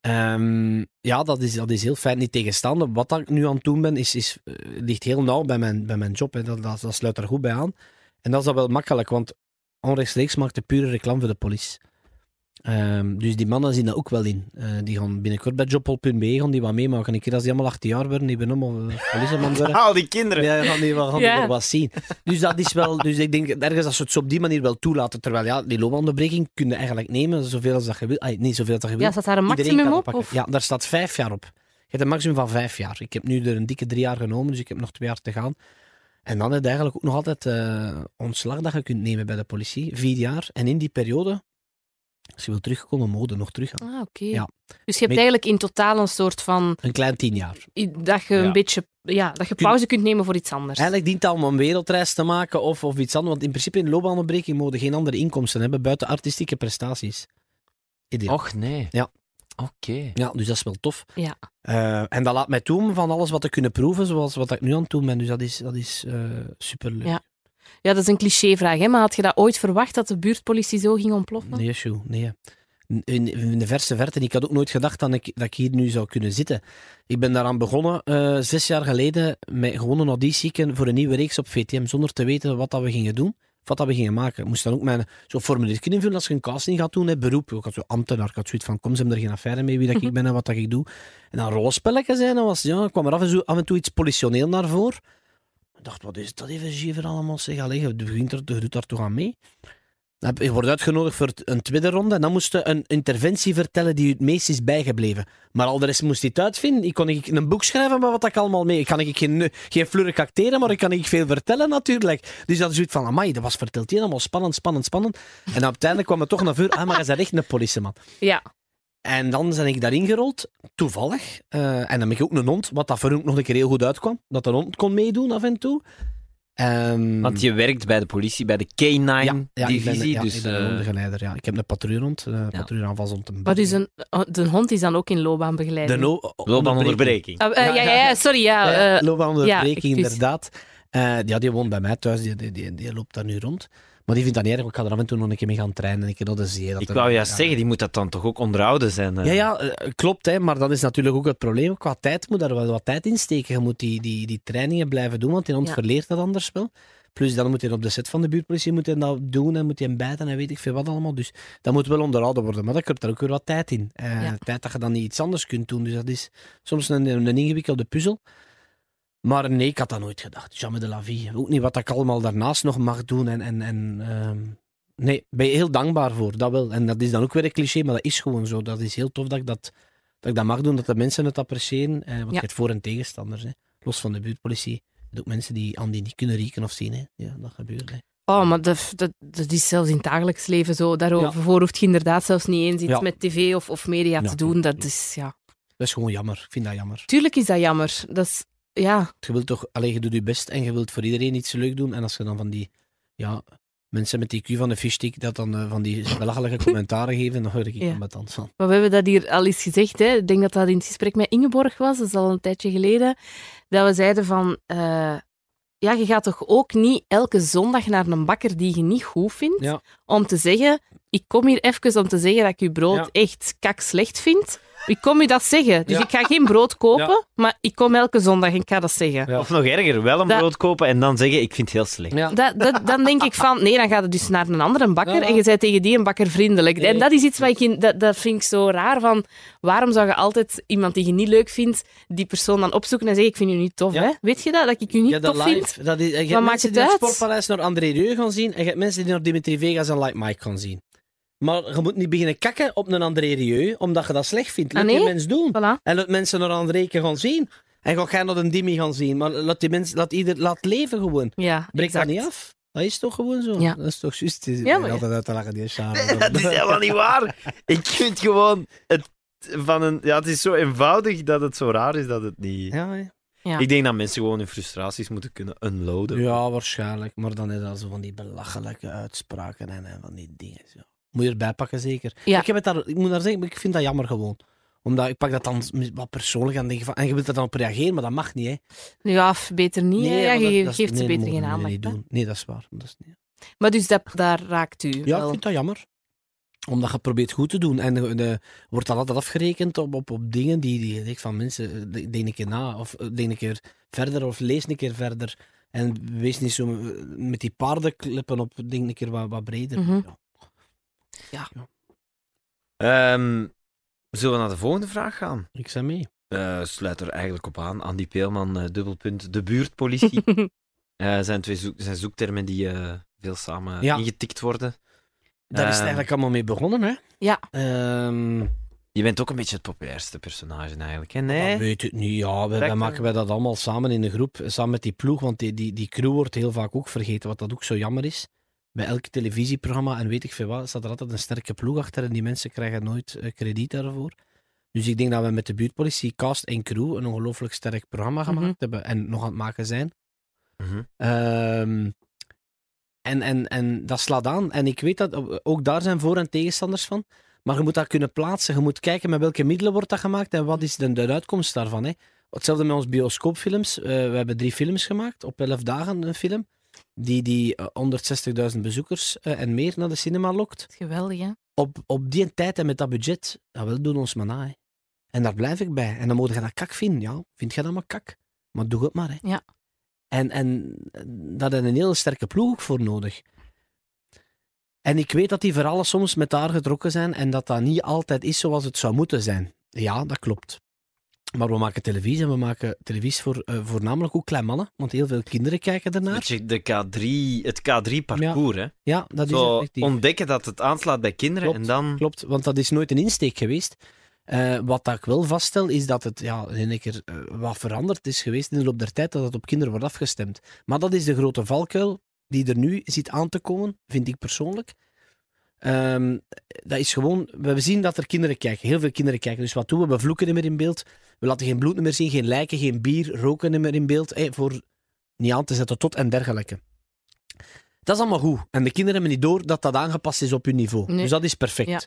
Ehm, ja, dat is, dat is heel fijn. Niet tegenstaande. Wat ik nu aan het doen ben, is, is, eh, ligt heel nauw bij mijn, bij mijn job. Hè. Dat, dat, sluit er goed bij aan. En dat is wel makkelijk, want onrechtstreeks maakt de pure reclame voor de politie. Ehm, dus die mannen zien dat ook wel in. Eh, die gaan binnenkort bij jobbol.be gaan die wat meemaken. Een keer als die allemaal 18 jaar worden, die ben allemaal uh, politieman worden. Al die kinderen. Ja, gaan die, wel- gaan die Ja. wel wat zien. Dus dat is wel, dus ik denk ergens als ze het zo op die manier wel toelaten, terwijl ja, die loopbaanonderbreking kun je eigenlijk nemen, zoveel als dat je wil. Ah, niet zoveel als dat je wil. Ja, staat daar een maximum op? Of? Ja, daar staat vijf jaar op. Je hebt een maximum van vijf jaar. Ik heb nu er een dikke drie jaar genomen, dus ik heb nog twee jaar te gaan. En dan heb je eigenlijk ook nog altijd eh, ontslag dat je kunt nemen bij de politie. Vier jaar. En in die periode, als je wil terugkomen, mode nog teruggaan. Ah, oké. Ja. Dus je hebt Met- eigenlijk in totaal een soort van... Een klein tien jaar. Dat je Ja. een beetje... Ja, dat je Kun- pauze kunt nemen voor iets anders. Eigenlijk dient dat om een wereldreis te maken of, of iets anders. Want in principe in de loopbaanonderbreking mogen geen andere inkomsten hebben buiten artistieke prestaties. Ideaal. Och nee. Ja. Oké. Ja, dus dat is wel tof. Ja. Eh, en dat laat mij toe om van alles wat te kunnen proeven, zoals wat ik nu aan het doen ben. Dus dat is, dat is eh superleuk. Ja. Ja, dat is een clichévraag, hè? maar had je dat ooit verwacht dat de buurtpolitie zo ging ontploffen? Nee, Sjoe, nee. In, in de verste verte. Ik had ook nooit gedacht dat ik, dat ik hier nu zou kunnen zitten. Ik ben daaraan begonnen eh, zes jaar geleden met gewoon een auditie voor een nieuwe reeks op VTM, zonder te weten wat dat we gingen doen. Wat dat we gingen maken. Ik moest dan ook mijn zo'n formuliertje invullen als je een casting gaat doen, hè, beroep. Ik had zo ambtenaar, ik had zoiets van, kom, ze hebben er geen affaire mee wie dat ik ben en wat dat ik doe. En dan rollenspelletjes zijn, dan was, ja, kwam er af en, toe, af en toe iets politioneel naar voren. Ik dacht, wat is dat even jever allemaal? Zeg, allee, je, begint er, je doet daar toch aan mee? Je wordt uitgenodigd voor een tweede ronde en dan moest je een interventie vertellen die je het meest is bijgebleven. Maar al de rest moest hij het uitvinden. Ik kon ik een boek schrijven, maar wat ik allemaal mee. Ik kan ik geen, geen flurk acteren, maar ik kan ik veel vertellen natuurlijk. Dus dat is zoiets van, amai, dat was verteld allemaal spannend, spannend, spannend. En uiteindelijk kwam het toch naar voren, ah, maar hij is echt een politieman. Ja. En dan ben ik daarin gerold, toevallig. Eh, en dan ben ik ook een hond, wat dat voor ook nog een keer heel goed uitkwam. Dat een hond kon meedoen af en toe. Ehm, Want je werkt bij de politie, bij de K9-divisie. ik ben, ja, dus, ik ben een eh, hondengeleider. Ja. Ik heb een patrouillehond, een patrouilleaanvalshond. Een Maar dus een, de hond is dan ook in loopbaanbegeleiding. De no loopbaanonderbreking. Ah, eh, ja, ja, ja, sorry, ja. Ja, eh, loopbaanonderbreking, ja, inderdaad. Eh, ja, die woont bij mij thuis, die, die, die, die loopt daar nu rond. Maar die vindt dat niet erg, ik ga er af en toe nog een keer mee gaan trainen, een keer naar de zee. dat Ik er- wou juist ja. zeggen, die moet dat dan toch ook onderhouden zijn. eh. Ja, ja, eh, klopt, hè, maar dat is natuurlijk ook het probleem. Qua tijd moet daar wel wat tijd in steken. Je moet die, die, die trainingen blijven doen, want die hond Ja. verleert dat anders wel. Plus dan moet hij op de set van de buurtpolitie moet dat doen en moet hij hem bijten en weet ik veel wat allemaal. Dus dat moet wel onderhouden worden, maar dat komt er ook weer wat tijd in. Eh, Ja. Tijd dat je dan niet iets anders kunt doen. Dus dat is soms een, een ingewikkelde puzzel. Maar nee, ik had dat nooit gedacht. Jamais de la vie. Ook niet wat ik allemaal daarnaast nog mag doen. En, en, en, ehm, nee, ben je heel dankbaar voor, dat wel. En dat is dan ook weer een cliché, maar dat is gewoon zo. Dat is heel tof dat ik dat, dat, ik dat mag doen, dat de mensen het appreciëren. Eh, want je Ja. hebt voor- en tegenstanders. Hè. Los van de buurtpolitie. Je ook mensen die aan die niet kunnen rieken of zien. Hè. Ja, dat gebeurt. Hè. Oh, maar dat, dat, dat is zelfs in het dagelijks leven zo. Daarover hoeft je inderdaad zelfs niet eens iets Ja. met tv of, of media Ja. te doen. Dat is, ja... Dat is gewoon jammer. Ik vind dat jammer. Tuurlijk is dat jammer. Dat is, ja, Je wilt toch, alleen je doet je best en je wilt voor iedereen iets leuk doen. En als je dan van die ja, mensen met die Q van de fishstick dat dan eh, van die belachelijke commentaren geven, dan hoor ik Ja. met tand van. maar we hebben dat hier al eens gezegd. Hè. Ik denk dat dat in het gesprek met Ingeborg was. Dat is al een tijdje geleden. Dat we zeiden van... eh, ja, je gaat toch ook niet elke zondag naar een bakker die je niet goed vindt, Ja. om te zeggen, ik kom hier even om te zeggen dat ik je brood Ja. echt kak slecht vind. Ik kom je dat zeggen. Dus Ja. ik ga geen brood kopen, maar ik kom elke zondag en ik ga dat zeggen. Ja. Of nog erger, wel een Dat- brood kopen en dan zeggen, ik vind het heel slecht. Ja. Dat, dat, dan denk ik van, nee, dan gaat het dus naar een andere bakker Ja. en je bent tegen die een bakker vriendelijk. Nee. En dat is iets wat ik in, dat, dat vind ik zo raar van, waarom zou je altijd iemand die je niet leuk vindt, die persoon dan opzoeken en zeggen, ik vind je niet tof, Ja. hè? Weet je dat, dat ik je niet Ja, dat tof live. vind? Dat is, je hebt maakt het die naar uit? het Sportpaleis naar André Rieu gaan zien en je hebt mensen die naar Dimitri Vegas en Like Mike gaan zien. Maar je moet niet beginnen kakken op een André Rieu, omdat je dat slecht vindt. Laat Ah, die nee? mensen doen. Voilà. En laat mensen naar André gaan zien. En ga jij naar een Dimi gaan zien. Maar laat die mensen, laat ieder, laat leven gewoon. Ja, Breek dat niet af. Dat is toch gewoon zo? Ja. Dat is toch juist? Ja, maar- altijd uit te lachen, die Sharon. Dat is helemaal niet waar. Ik vind gewoon het van een. Ja, het is zo eenvoudig dat het zo raar is dat het niet. Ja. Ja. Ik denk dat mensen gewoon hun frustraties moeten kunnen unloaden. ja, waarschijnlijk. Maar dan is dat zo van die belachelijke uitspraken en, en van die dingen. Zo. Moet je erbij pakken, zeker. Ja. Ik, heb het daar, ik moet daar zeggen, ik vind dat jammer gewoon. Omdat ik pak dat dan wat persoonlijk aan denk van, en je wilt er dan op reageren, maar dat mag niet. Hè. Ja, beter niet. ja, je dat geeft ze nee, beter geen aandacht. doen. Nee, dat is waar. Dat is niet. Maar dus dat, daar raakt u Ja, ik vind dat jammer. Omdat je probeert goed te doen. En de, wordt dat altijd afgerekend op, op, op dingen die, die je denkt van mensen, de- denk een keer na. Of eh, denk een keer verder, of lees een keer verder. En wees niet zo eh, met die paardenklippen op, denk een keer wat, wat breder. Mhm. Ja, Ehm, zullen we naar de volgende vraag gaan? ik zei mee. Eh, sluit er eigenlijk op aan. Andy Peelman, eh, dubbelpunt. De buurtpolitie. Eh, zijn twee zoek- zijn zoektermen die eh, veel samen Ja. ingetikt worden. Daar is het Eh, eigenlijk allemaal mee begonnen, hè? Ja. Ehm, Je bent ook een beetje het populairste personage eigenlijk, hè? Dat Nee? weet ik niet. Ja, wij, maken wij dat allemaal samen in de groep, samen met die ploeg, want die, die, die crew wordt heel vaak ook vergeten, wat dat ook zo jammer is. Bij elk televisieprogramma en weet ik veel wat, staat er altijd een sterke ploeg achter en die mensen krijgen nooit eh, krediet daarvoor. Dus ik denk dat we met de buurtpolitie, cast en crew een ongelooflijk sterk programma gemaakt Mhm. hebben en nog aan het maken zijn. Mhm. Ehm, en, en, en dat slaat aan. En ik weet dat ook daar zijn voor- en tegenstanders van. Maar je moet dat kunnen plaatsen. Je moet kijken met welke middelen wordt dat gemaakt en wat is de, de uitkomst daarvan. Hè. Hetzelfde met ons bioscoopfilms. Eh, we hebben drie films gemaakt, op elf dagen een film. Die, die eh, 160.000 bezoekers eh, en meer naar de cinema lokt. Geweldig, hè? Op, op die tijd en met dat budget, ja, wel doen ons maar na. Hè. En daar blijf ik bij. En dan moet je dat kak vinden. Ja, vind je dat maar kak? Maar doe het maar. Hè. Ja. En, en daar heb je een hele sterke ploeg ook voor nodig. En ik weet dat die verhalen soms met haar getrokken zijn en dat dat niet altijd is zoals het zou moeten zijn. Ja, dat klopt. Maar we maken televisie en we maken televisie voor eh, voornamelijk ook klein mannen, want heel veel kinderen kijken ernaar. De K3, het K3-parcours, hè. Ja, dat is Zo effectief. ontdekken dat het aanslaat bij kinderen Klopt, en dan... Klopt, want dat is nooit een insteek geweest. Eh, wat dat ik wel vaststel, is dat het ja, in één keer eh, wat veranderd is geweest in de loop der tijd, dat het op kinderen wordt afgestemd. Maar dat is de grote valkuil die er nu ziet aan te komen, vind ik persoonlijk. Ehm, dat is gewoon, we zien dat er kinderen kijken, heel veel kinderen kijken. Dus wat doen we? We vloeken niet meer in beeld, we laten geen bloed meer zien, geen lijken, geen bier, roken meer in beeld, voor niet aan te zetten tot en dergelijke. Dat is allemaal goed. En de kinderen hebben niet door dat dat aangepast is op hun niveau. Nee. Dus dat is perfect. Ja.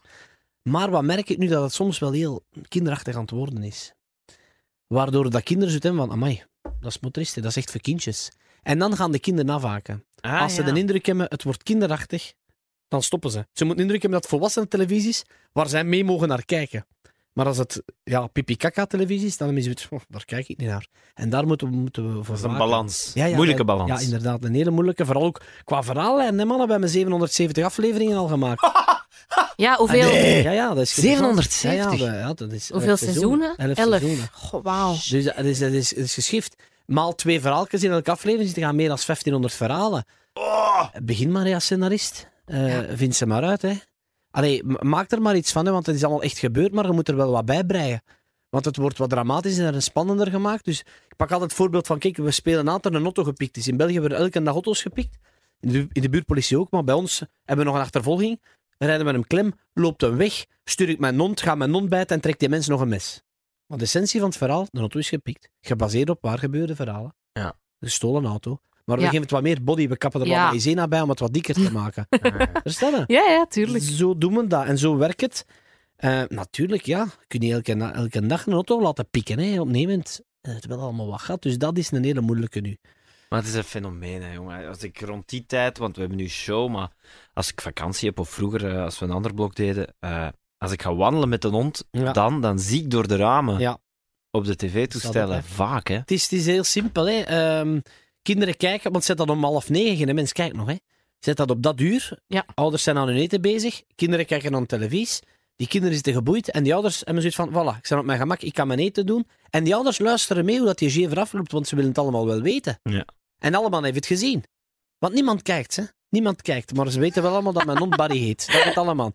Maar wat merk ik nu dat het soms wel heel kinderachtig aan het worden is. Waardoor dat kinderen hebben van, amai, dat is motoristen, dat is echt voor kindjes. En dan gaan de kinderen afhaken. Ah, Als ze ja. de indruk hebben, het wordt kinderachtig, dan stoppen ze. Ze moeten de indruk hebben dat volwassenen televisies waar zij mee mogen naar kijken. Maar als het ja, pipi-kaka-televisie is, dan zoiets van, "Oh, daar kijk ik niet naar. En daar moeten we, moeten we voor Dat is een balans. Ja, ja, Moeilijke ja, balans. Ja, inderdaad. Een hele moeilijke. Vooral ook qua verhaallijn. Hè, mannen, we hebben 770 afleveringen al gemaakt. Ja, hoeveel, Ja, ja, dat is 770? Ja, ja, dat, ja, dat is hoeveel seizoenen? Elf, Elf. seizoenen. Goh, wauw. Dus dat is, dat is, dat is geschift. Maal twee verhaaltjes in elke aflevering zitten gaan meer dan 1500 verhalen. Begin maar als scenarist. Eh, Ja. Vind ze maar uit. Hè. Allee, maak er maar iets van, hè, want het is allemaal echt gebeurd, maar je moet er wel wat bij breien. Want het wordt wat dramatischer en spannender gemaakt. Dus ik pak altijd het voorbeeld van, kijk, we spelen aan dat een auto gepikt is. In België worden elke dag auto's gepikt. In de, in de buurtpolitie ook, maar bij ons hebben we nog een achtervolging. Dan rijden we met hem klem, loopt hem weg, stuur ik mijn hond, ga mijn hond bijten en trekt die mens nog een mes. Maar de essentie van het verhaal, de auto is gepikt, gebaseerd op waar gebeurde verhalen. Ja. Een gestolen auto. Maar we geven het wat meer body, we kappen er Ja. wat maïzena bij om het wat dikker te maken. Verstaan? Ja, ja, tuurlijk. Zo doen we dat en zo werkt het. Eh, natuurlijk, ja. Kun je elke, elke dag een auto laten pikken, hè, opnemend. Eh, Het wel allemaal wat gaat, dus dat is een hele moeilijke nu. Maar het is een fenomeen, hè, jongen. Als ik rond die tijd, want we hebben nu show, maar als ik vakantie heb of vroeger, eh, als we een ander blok deden, eh, als ik ga wandelen met een hond, Ja. dan, dan zie ik door de ramen Ja. op de tv-toestellen vaak, hè. Het is, het is heel simpel. Hè. Ehm, kinderen kijken, want zet dat om half negen, geen mens kijkt nog. Hè. Zet dat op dat uur. Ja. Ouders zijn aan hun eten bezig. Kinderen kijken aan televisie. Die kinderen zitten geboeid. En die ouders hebben zoiets van, voilà, ik sta op mijn gemak, ik kan mijn eten doen. En die ouders luisteren mee hoe dat die jever afloopt, want ze willen het allemaal wel weten. Ja. En allemaal heeft het gezien. Want niemand kijkt, hè. Niemand kijkt, maar ze weten wel allemaal dat mijn hond Barry heet. Dat weet allemaal.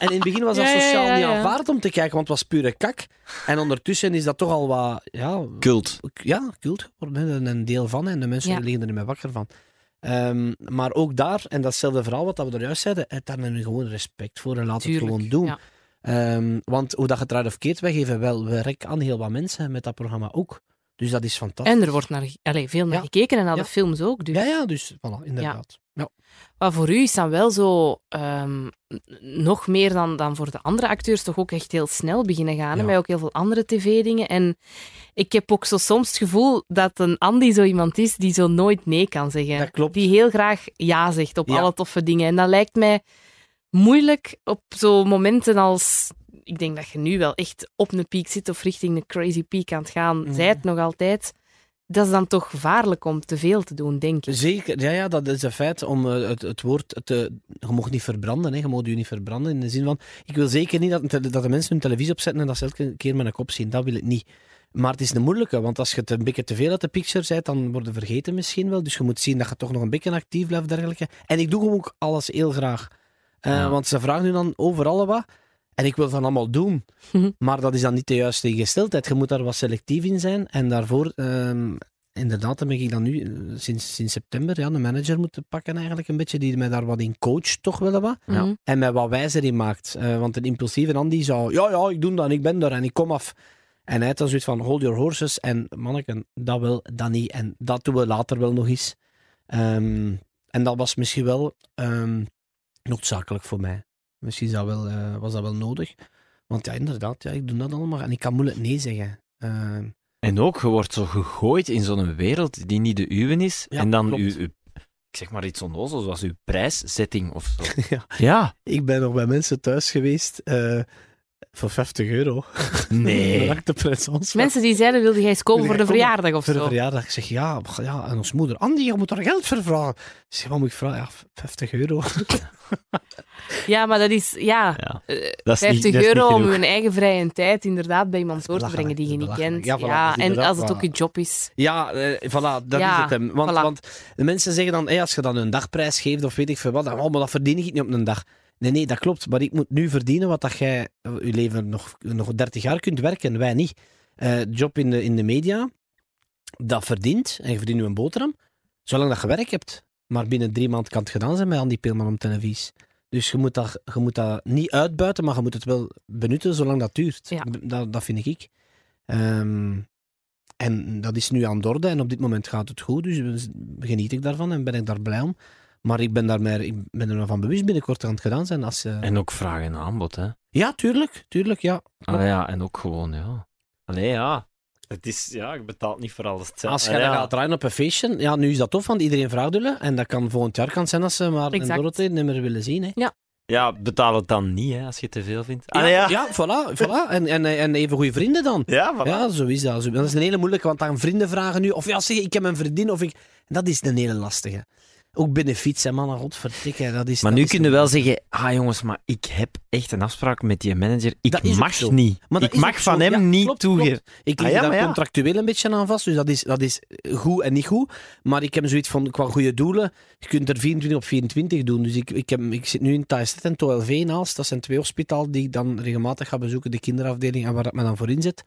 En in het begin was dat Ja, ja, sociaal ja, niet aanvaard om te kijken, want het was pure kak. En ondertussen is dat toch al wat, ja, Cult. ja, cult geworden. Een- deel van. En de mensen Ja. liggen er niet meer wakker van. Ehm, maar ook daar, en datzelfde verhaal wat we er juist zeiden, het daar nu gewoon respect voor en laat Tuurlijk, het gewoon doen. ja. Ehm, want hoe dat je het eruit of keert, wij geven wel werk aan heel wat mensen met dat programma ook. Dus dat is fantastisch. En er wordt naar, allee, veel naar Ja. gekeken en naar Ja. de films ook. Dus. Ja, ja, dus voilà, inderdaad. Ja. Maar voor u is dan wel zo ehm, nog meer dan, dan voor de andere acteurs toch ook echt heel snel beginnen gaan. Ja. Bij ook heel veel andere tv-dingen. En ik heb ook zo soms het gevoel dat een Andy zo iemand is die zo nooit nee kan zeggen. Dat klopt. Die heel graag ja zegt op Ja. alle toffe dingen. En dat lijkt mij moeilijk op zo momenten als... Ik denk dat je nu wel echt op een piek zit of richting een crazy peak aan het gaan. Mhm. Zij het nog altijd. Dat is dan toch gevaarlijk om te veel te doen, denk ik. Zeker, ja, ja, dat is een feit. Om eh, het, het woord te. Je mag niet verbranden, hè. je mag je niet verbranden. In de zin van. Ik wil zeker niet dat, dat de mensen hun televisie opzetten en dat ze elke keer met een kop zien. Dat wil ik niet. Maar het is een moeilijke, want als je het een beetje te veel uit de picture zet, dan worden vergeten misschien wel. Dus je moet zien dat je toch nog een beetje actief blijft, dergelijke. En ik doe ook alles heel graag. Eh, Ja. Want ze vragen nu dan overal wat. En ik wil van allemaal doen. Mhm. Maar dat is dan niet de juiste ingesteldheid. Je moet daar wat selectief in zijn. En daarvoor, ehm, inderdaad, heb ik dan nu, eh, sinds, sinds september, ja, een manager moeten pakken eigenlijk een beetje, die mij daar wat in coacht, toch wel wat. Ja. Mhm. En mij wat wijzer in maakt. Eh, want een impulsieve Andy zou, ja, ja, ik doe dat ik ben er en ik kom af. En hij had dan zoiets van, hold your horses. En manneken, dat wel, dat niet. En dat doen we later wel nog eens. Ehm, en dat was misschien wel ehm, noodzakelijk voor mij. Misschien is dat wel, eh, was dat wel nodig. Want ja, inderdaad, ja, ik doe dat allemaal. En ik kan moeilijk nee zeggen. Ehm, En ook, je wordt zo gegooid in zo'n wereld die niet de uwe is. Ja, en dan klopt. uw, uw- ik zeg maar iets onnozels, zoals uw prijszetting of zo. ja. Ja. Ik ben nog bij mensen thuis geweest. eh, voor 50 euro. Nee. De prins Mensen die zeiden, wilde jij eens komen voor de verjaardag of voor de zo? verjaardag. Ik zeg ja, ja, en ons moeder, Andy, je moet daar geld voor vragen. Ik zeg, wat moet ik vragen? Ja, 50 euro. Ja, maar dat is, ja, Ja. eh, Dat is 50 niet- dat is niet euro om je eigen vrije tijd inderdaad bij iemand door te brengen die je niet kent. Ja, Ja, voilà, en als het ook je job is. Ja, eh, voilà, dat Ja, is het hem. Want, voilà. want de mensen zeggen dan, hey, als je dan een dagprijs geeft of weet ik veel wat, dan, oh, maar dat verdien ik niet op een dag. Nee, nee, dat klopt. Maar ik moet nu verdienen wat dat jij eh, je leven nog, nog 30 jaar kunt werken, wij niet. Eh, job in de, in de media, dat verdient, en je verdient nu een boterham, zolang dat je werk hebt. Maar binnen drie maanden kan het gedaan zijn met Andy Peelman om televisie. Dus je moet, dat, je moet dat niet uitbuiten, maar je moet het wel benutten zolang dat duurt. Ja. Dat, dat vind ik. Ehm, en dat is nu aan de orde en op dit moment gaat het goed, dus geniet ik daarvan en ben ik daar blij om. Maar ik ben, daar meer, ik ben er wel van bewust binnenkort aan het gedaan zijn. Als, eh, En ook vraag en aanbod, hè. Ja, tuurlijk, tuurlijk, ja. Allee, ja, en ook gewoon, ja. Allee, ja. Het is, ja, je betaalt niet voor alles hetzelfde. Als je ja. gaat draaien op een feestje, ja, nu is dat tof, want iedereen vraagt willen. En dat kan volgend jaar kan zijn als ze maar een. Dorothee niet meer willen zien. Hè. Ja, betaal het dan niet, hè, als je te veel vindt. Ja, Allee, ja. ja, voilà, voilà. En, en, en even goede vrienden dan. Ja, voilà. Ja, zo is dat. Dat is een hele moeilijke, want dan vrienden vragen nu, of ja, zeg, ik heb een vriendin, of ik... Dat is een hele lastige. Ook benefiets, hè, man, godverdikke. Dat is, Maar dat nu is kun je wel zeggen, ah jongens, maar ik heb echt een afspraak met die manager. Ik mag niet. Maar ik mag van hem Ja, niet klopt, toegeven. Ik Ah, lig ja, daar ja. contractueel een beetje aan vast, dus dat is, dat is goed en niet goed. Maar ik heb zoiets van, qua goede doelen, je kunt er 24 op 24 doen. Dus ik, ik, heb, ik zit nu in Thaisted en TOLV naast. Dat zijn twee hospitalen die ik dan regelmatig ga bezoeken, de kinderafdeling en waar dat me dan voor inzet.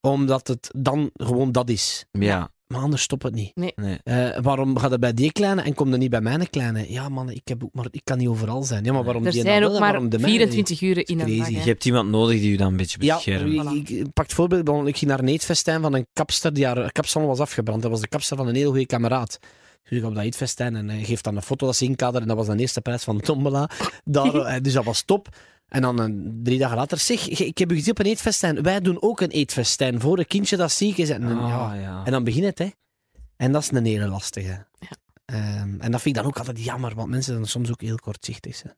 Omdat het dan gewoon dat is. Ja, Maar anders stopt het niet. nee. Eh, waarom gaat het bij die kleine en komt er niet bij mijn kleine? Ja, man, ik, heb ook maar, ik kan niet overal zijn. Ja, maar waarom Er die zijn dan ook maar waarom de mijne niet? 24 uur in een dag. Je hebt iemand nodig die je dan een beetje Ja, beschermt. ik, Voilà. ik, ik pak het voorbeeld. Ik ging naar een eetfestijn van een kapster die haar kapsalon was afgebrand. Dat was de kapster van een heel goede kameraad. Dus ik ga op dat eetfestijn en hij geeft dan een foto dat ze inkaderen. En dat was de eerste prijs van de tombola. Daar, eh, dus dat was top. En dan eh, drie dagen later, zeg, ik heb u gezien op een eetfestijn. Wij doen ook een eetfestijn voor een kindje dat ziek is. En, Ah, ja, ja. en dan begint het, hè. En dat is een hele lastige. Ja. Ehm, en dat vind ik dan ook altijd jammer, want mensen zijn soms ook heel kortzichtig. Hè.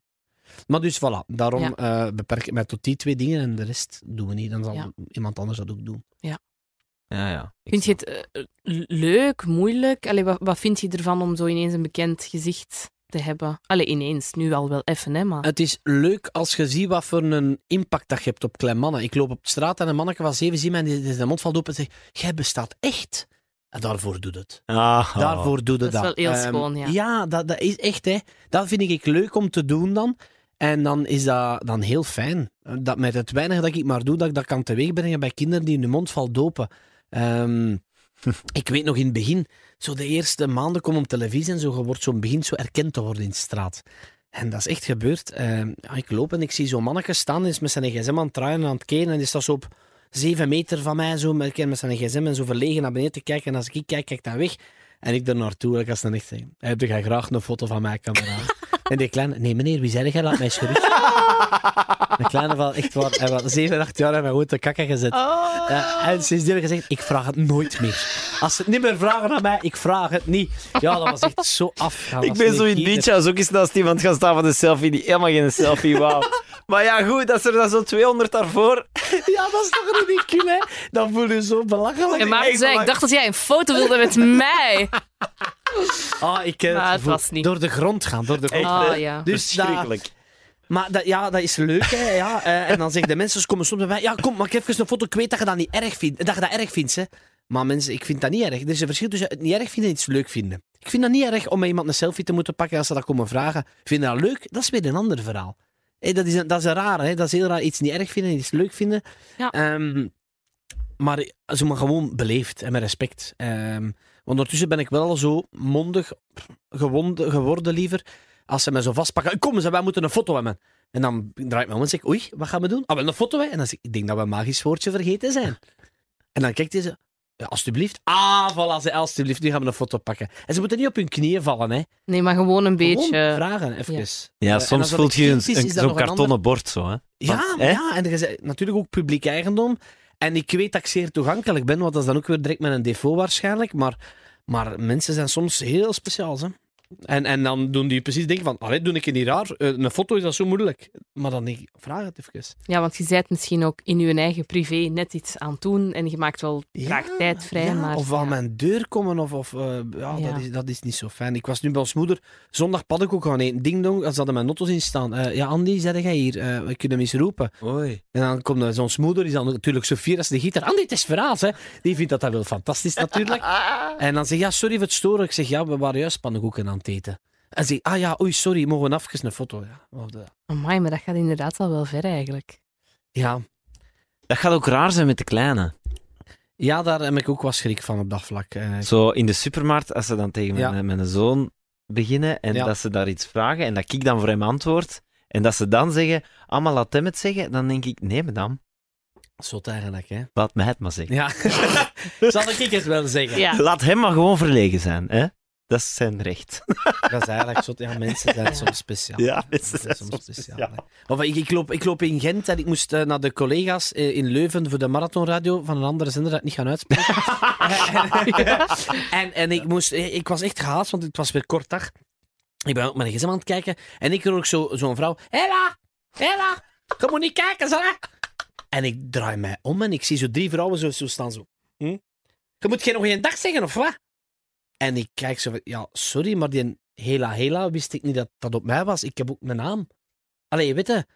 Maar dus voilà, daarom Ja. eh, beperk ik mij tot die twee dingen en de rest doen we niet. Dan zal Ja. iemand anders dat ook doen. ja, ja. Ik Vind je het eh, leuk, moeilijk? Allee, wat, wat vind je ervan om zo ineens een bekend gezicht te hebben? Allee, ineens, nu al wel even, hè, maar... Het is leuk als je ziet wat voor een impact dat je hebt op kleine mannen. Ik loop op de straat en een manneke van zeven ziet mij en die zijn mond valt open en zegt jij bestaat echt. En daarvoor doet het. Ah, Daarvoor doet het Dat dat. is wel heel Ehm, schoon, ja. Ja, dat, dat is echt, hè. Dat vind ik leuk om te doen dan. En dan is dat dan heel fijn. Dat met het weinige dat ik maar doe, dat ik dat kan teweegbrengen bij kinderen die hun mond valt open. Ehm, ik weet nog in het begin, zo de eerste maanden kom op televisie en zo, je wordt zo begint zo erkend te worden in de straat. En dat is echt gebeurd. Ehm, ja, ik loop en ik zie zo'n manneke staan, is met zijn gsm aan het draaien en aan het keren en die staat zo op zeven meter van mij, zo met, met zijn gsm en zo verlegen naar beneden te kijken. En als ik kijk, kijk dan weg. En ik er naartoe, ik was dan echt zeggen, heb jij graag een foto van mij, kameraad? en die kleine, nee meneer, wie zei jij? Laat mij gerust. De kleine van echt waar, hij was 7, 8 jaar en mij goed te kakken gezet. Oh. Ja, en sindsdien heb ik gezegd, ik vraag het nooit meer. Als ze het niet meer vragen aan mij, ik vraag het niet. Ja, dat was echt zo af. Ik ben zo in beach als ook eens naast iemand gaan staan van een selfie die helemaal geen selfie wou. maar ja, goed, dat is er dan zo 200 daarvoor. Ja, dat is toch ridicuul, hè? Dan voel je zo belachelijk. En Maarten echt zei, ik dacht dat jij een foto wilde met mij. Ah, ik ken Maar het het gevoel. was niet. Door de grond gaan, door de grond. Echt, Ah, ja. Dus dat, Verschrikkelijk. Maar dat, ja, dat is leuk, hè. Ja, eh, en dan zeggen de mensen, ze komen soms bij mij, ja, kom, maak even een foto. Ik weet dat je dat niet erg vindt. Dat je dat erg vindt, hè. Maar mensen, ik vind dat niet erg. Er is een verschil tussen het niet erg vinden en iets leuk vinden. Ik vind dat niet erg om met iemand een selfie te moeten pakken als ze dat komen vragen. Vind je dat leuk? Dat is weer een ander verhaal. Hé, dat, is een, dat is een raar, hè. Dat is heel raar. Iets niet erg vinden en iets leuk vinden. Ja. Ehm, maar ze maar gewoon beleefd en met respect. Want ondertussen ben ik wel zo mondig gewond- geworden liever. Als ze mij zo vastpakken, kom ze, wij moeten een foto hebben. En dan draai ik me om en zeg ik, oei, wat gaan we doen? Ah, wel een foto, hè? En dan zeg ik, ik denk dat we een magisch woordje vergeten zijn. En dan kijkt hij ze, ja, alsjeblieft. Ah, voilà, ze, alsjeblieft, nu gaan we een foto pakken. En ze moeten niet op hun knieën vallen, hè. Nee, maar gewoon een Gewoon beetje... vragen, even. ja. Eh, Ja, soms voelt je een, zo'n kartonnen ander- bord zo, hè. Ja, hè? ja, en je zei- natuurlijk ook publiek eigendom. En ik weet dat ik zeer toegankelijk ben, want dat is dan ook weer direct met een defaut waarschijnlijk. Maar, maar mensen zijn soms heel speciaal, hè. En, en dan doen die precies denken van, allee, doe ik het niet raar? Eh, een foto is dat zo moeilijk. Maar dan denk ik, vraag het even. Ja, want je zijt misschien ook in je eigen privé net iets aan het doen en je maakt wel graag tijd vrij. Ja, maar, of aan ja. mijn deur komen, of, of eh, ja, Ja. Dat, is, dat is niet zo fijn. Ik was nu bij ons moeder zondag paddenkoek gaan eten. Ding dong, als hadden mijn notto's in staan. Eh, ja, Andy, zei jij hier, eh, we kunnen hem eens roepen. Oei. En dan komt zo'n moeder, die is dan natuurlijk zo fier als de gieter. Andy, het is verhaal, hè. Die vindt dat dat wel fantastisch, natuurlijk. en dan zeg je, ja, sorry voor het storen. Ik zeg, ja, we waren juist pannenkoeken aan het eten. En ze zegt, ah ja, oei, sorry, mogen we even een foto? Ja, Amai, maar dat gaat inderdaad al wel ver eigenlijk. ja. Dat gaat ook raar zijn met de kleine. ja, daar heb ik ook wat schrik van op dat vlak. Eh, Zo in de supermarkt, als ze dan tegen Ja. mijn, mijn zoon beginnen en Ja. dat ze daar iets vragen en dat ik dan voor hem antwoord en dat ze dan zeggen, allemaal laat hem het zeggen, dan denk ik, nee madame, Zot eigenlijk, hè. laat mij het maar zeggen. Ja, zal ik het wel zeggen. Ja. Laat hem maar gewoon verlegen zijn, hè. Dat is zijn recht. Dat is eigenlijk zot. Ja, mensen zijn soms speciaal. Ja, mensen Dat is zijn soms speciaal. Of ik, ik, loop, ik loop in Gent en ik moest eh, naar de collega's eh, in Leuven voor de marathonradio van een andere zender dat ik niet gaan uitspreken. en, en ik, moest, eh, ik was echt gehaast, want het was weer kort dag. Ik ben op mijn gsm aan het kijken en ik hoor ook zo- zo'n vrouw. Hela, Hela, je moet niet kijken, zo. hè." En ik draai mij om en ik zie zo drie vrouwen zo, zo staan. Zo. Hm? Je moet geen nog geen dag zeggen, of wat? En ik kijk zo van, ja, sorry, maar die Hela Hela wist ik niet dat dat op mij was. Ik heb ook mijn naam. Allee, weet je.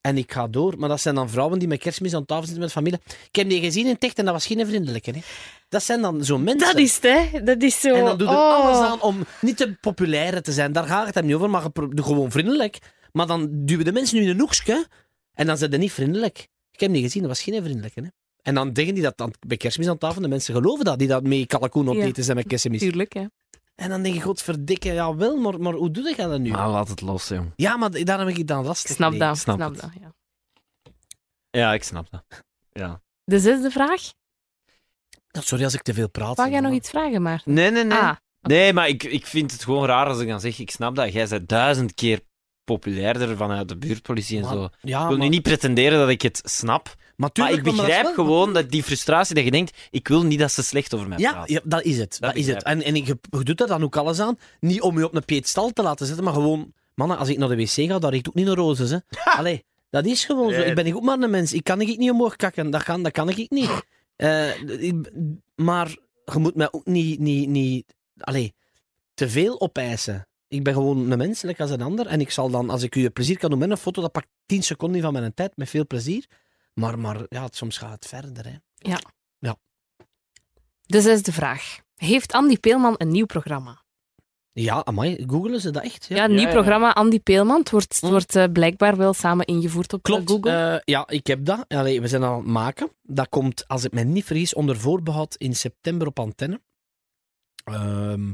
En ik ga door. Maar dat zijn dan vrouwen die met kerstmis aan tafel zitten met familie. Ik heb die gezien in Techt en dat was geen vriendelijke. Hè. Dat zijn dan zo'n mensen. Dat is het, hè. Dat is zo... En dan doe je oh. alles aan om niet te populair te zijn. Daar gaat het hem niet over, maar doe gewoon vriendelijk. Maar dan duwen de mensen nu in een hoekje en dan zijn ze niet vriendelijk. Ik heb die gezien, dat was geen vriendelijke. Hè. En dan zeggen die dat dan bij kerstmis aan tafel, de mensen geloven dat, die dat mee kalkoen op Ja. eten zijn met kerstmis. Tuurlijk, hè. En dan denk je, godverdikke, ja wel, maar, maar hoe doe je dat nu? Maar laat het los, jong. Ja, maar daarom heb ik dan Ik lastig. snap dat. snap dat ja. Ja, ik snap dat. Ja. De zesde vraag. Ja, Sorry als ik te veel praat. Wou jij nog iets vragen, maar? Nee, nee, nee. Ah, Nee, maar ik, ik vind het gewoon raar als ik dan zeg, ik snap dat. Jij bent duizend keer populairder vanuit de buurtpolitie en Maar- zo. Ja, Ik wil nu niet pretenderen dat ik het snap, maar, ik dat begrijp gewoon dat die frustratie dat je denkt, ik wil niet dat ze slecht over mij Ja, praten. ja, dat is het. Dat, is het. En, en je doet daar dan ook alles aan. Niet om je op een piedestal te laten zetten, maar gewoon... Mannen, als ik naar de wc ga, daar riekt ook niet naar rozes. Hè. Allee, dat is gewoon zo. Ik ben ook maar een mens. Ik kan ik niet omhoog kakken. Dat kan, dat kan ik niet. Eh, ik- maar je moet mij ook niet... niet, niet allee, te veel opeisen. Ik ben gewoon een mens, lekker als een ander. En ik zal dan, als ik u plezier kan doen met een foto, dat pakt 10 seconden van mijn tijd, met veel plezier. Maar, maar ja, het- soms gaat het verder. Hè. de zesde vraag. Heeft Andy Peelman een nieuw programma? Ja, amai, googelen ze dat echt? Ja, een nieuw ja. programma Andy Peelman. Het wordt, het Hm. wordt eh, blijkbaar wel samen ingevoerd op eh, Klopt. Google. eh, ja, ik heb dat. Allee, we zijn aan het maken. Dat komt, als ik me niet vergis, onder voorbehoud in september op antenne. Ehm,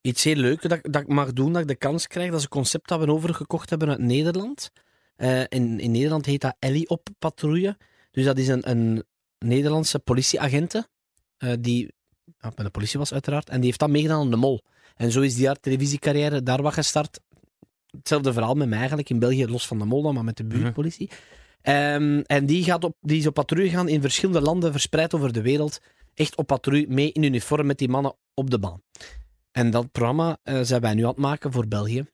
iets heel leuks dat, dat ik mag doen, dat ik de kans krijg. Dat is een concept dat we overgekocht hebben uit Nederland. Eh, in, in Nederland heet dat Ellie op patrouille. Dus dat is een, een Nederlandse politieagente eh, die ja, bij de politie was, uiteraard. En die heeft dat meegedaan aan de Mol. En zo is die haar televisiecarrière daar wat gestart. Hetzelfde verhaal met mij eigenlijk in België, los van de Mol dan, maar met de buurtpolitie. Ehm, en die, gaat op, die is op patrouille gaan in verschillende landen, verspreid over de wereld. Echt op patrouille, mee in uniform met die mannen op de baan. En dat programma eh, zijn wij nu aan het maken voor België.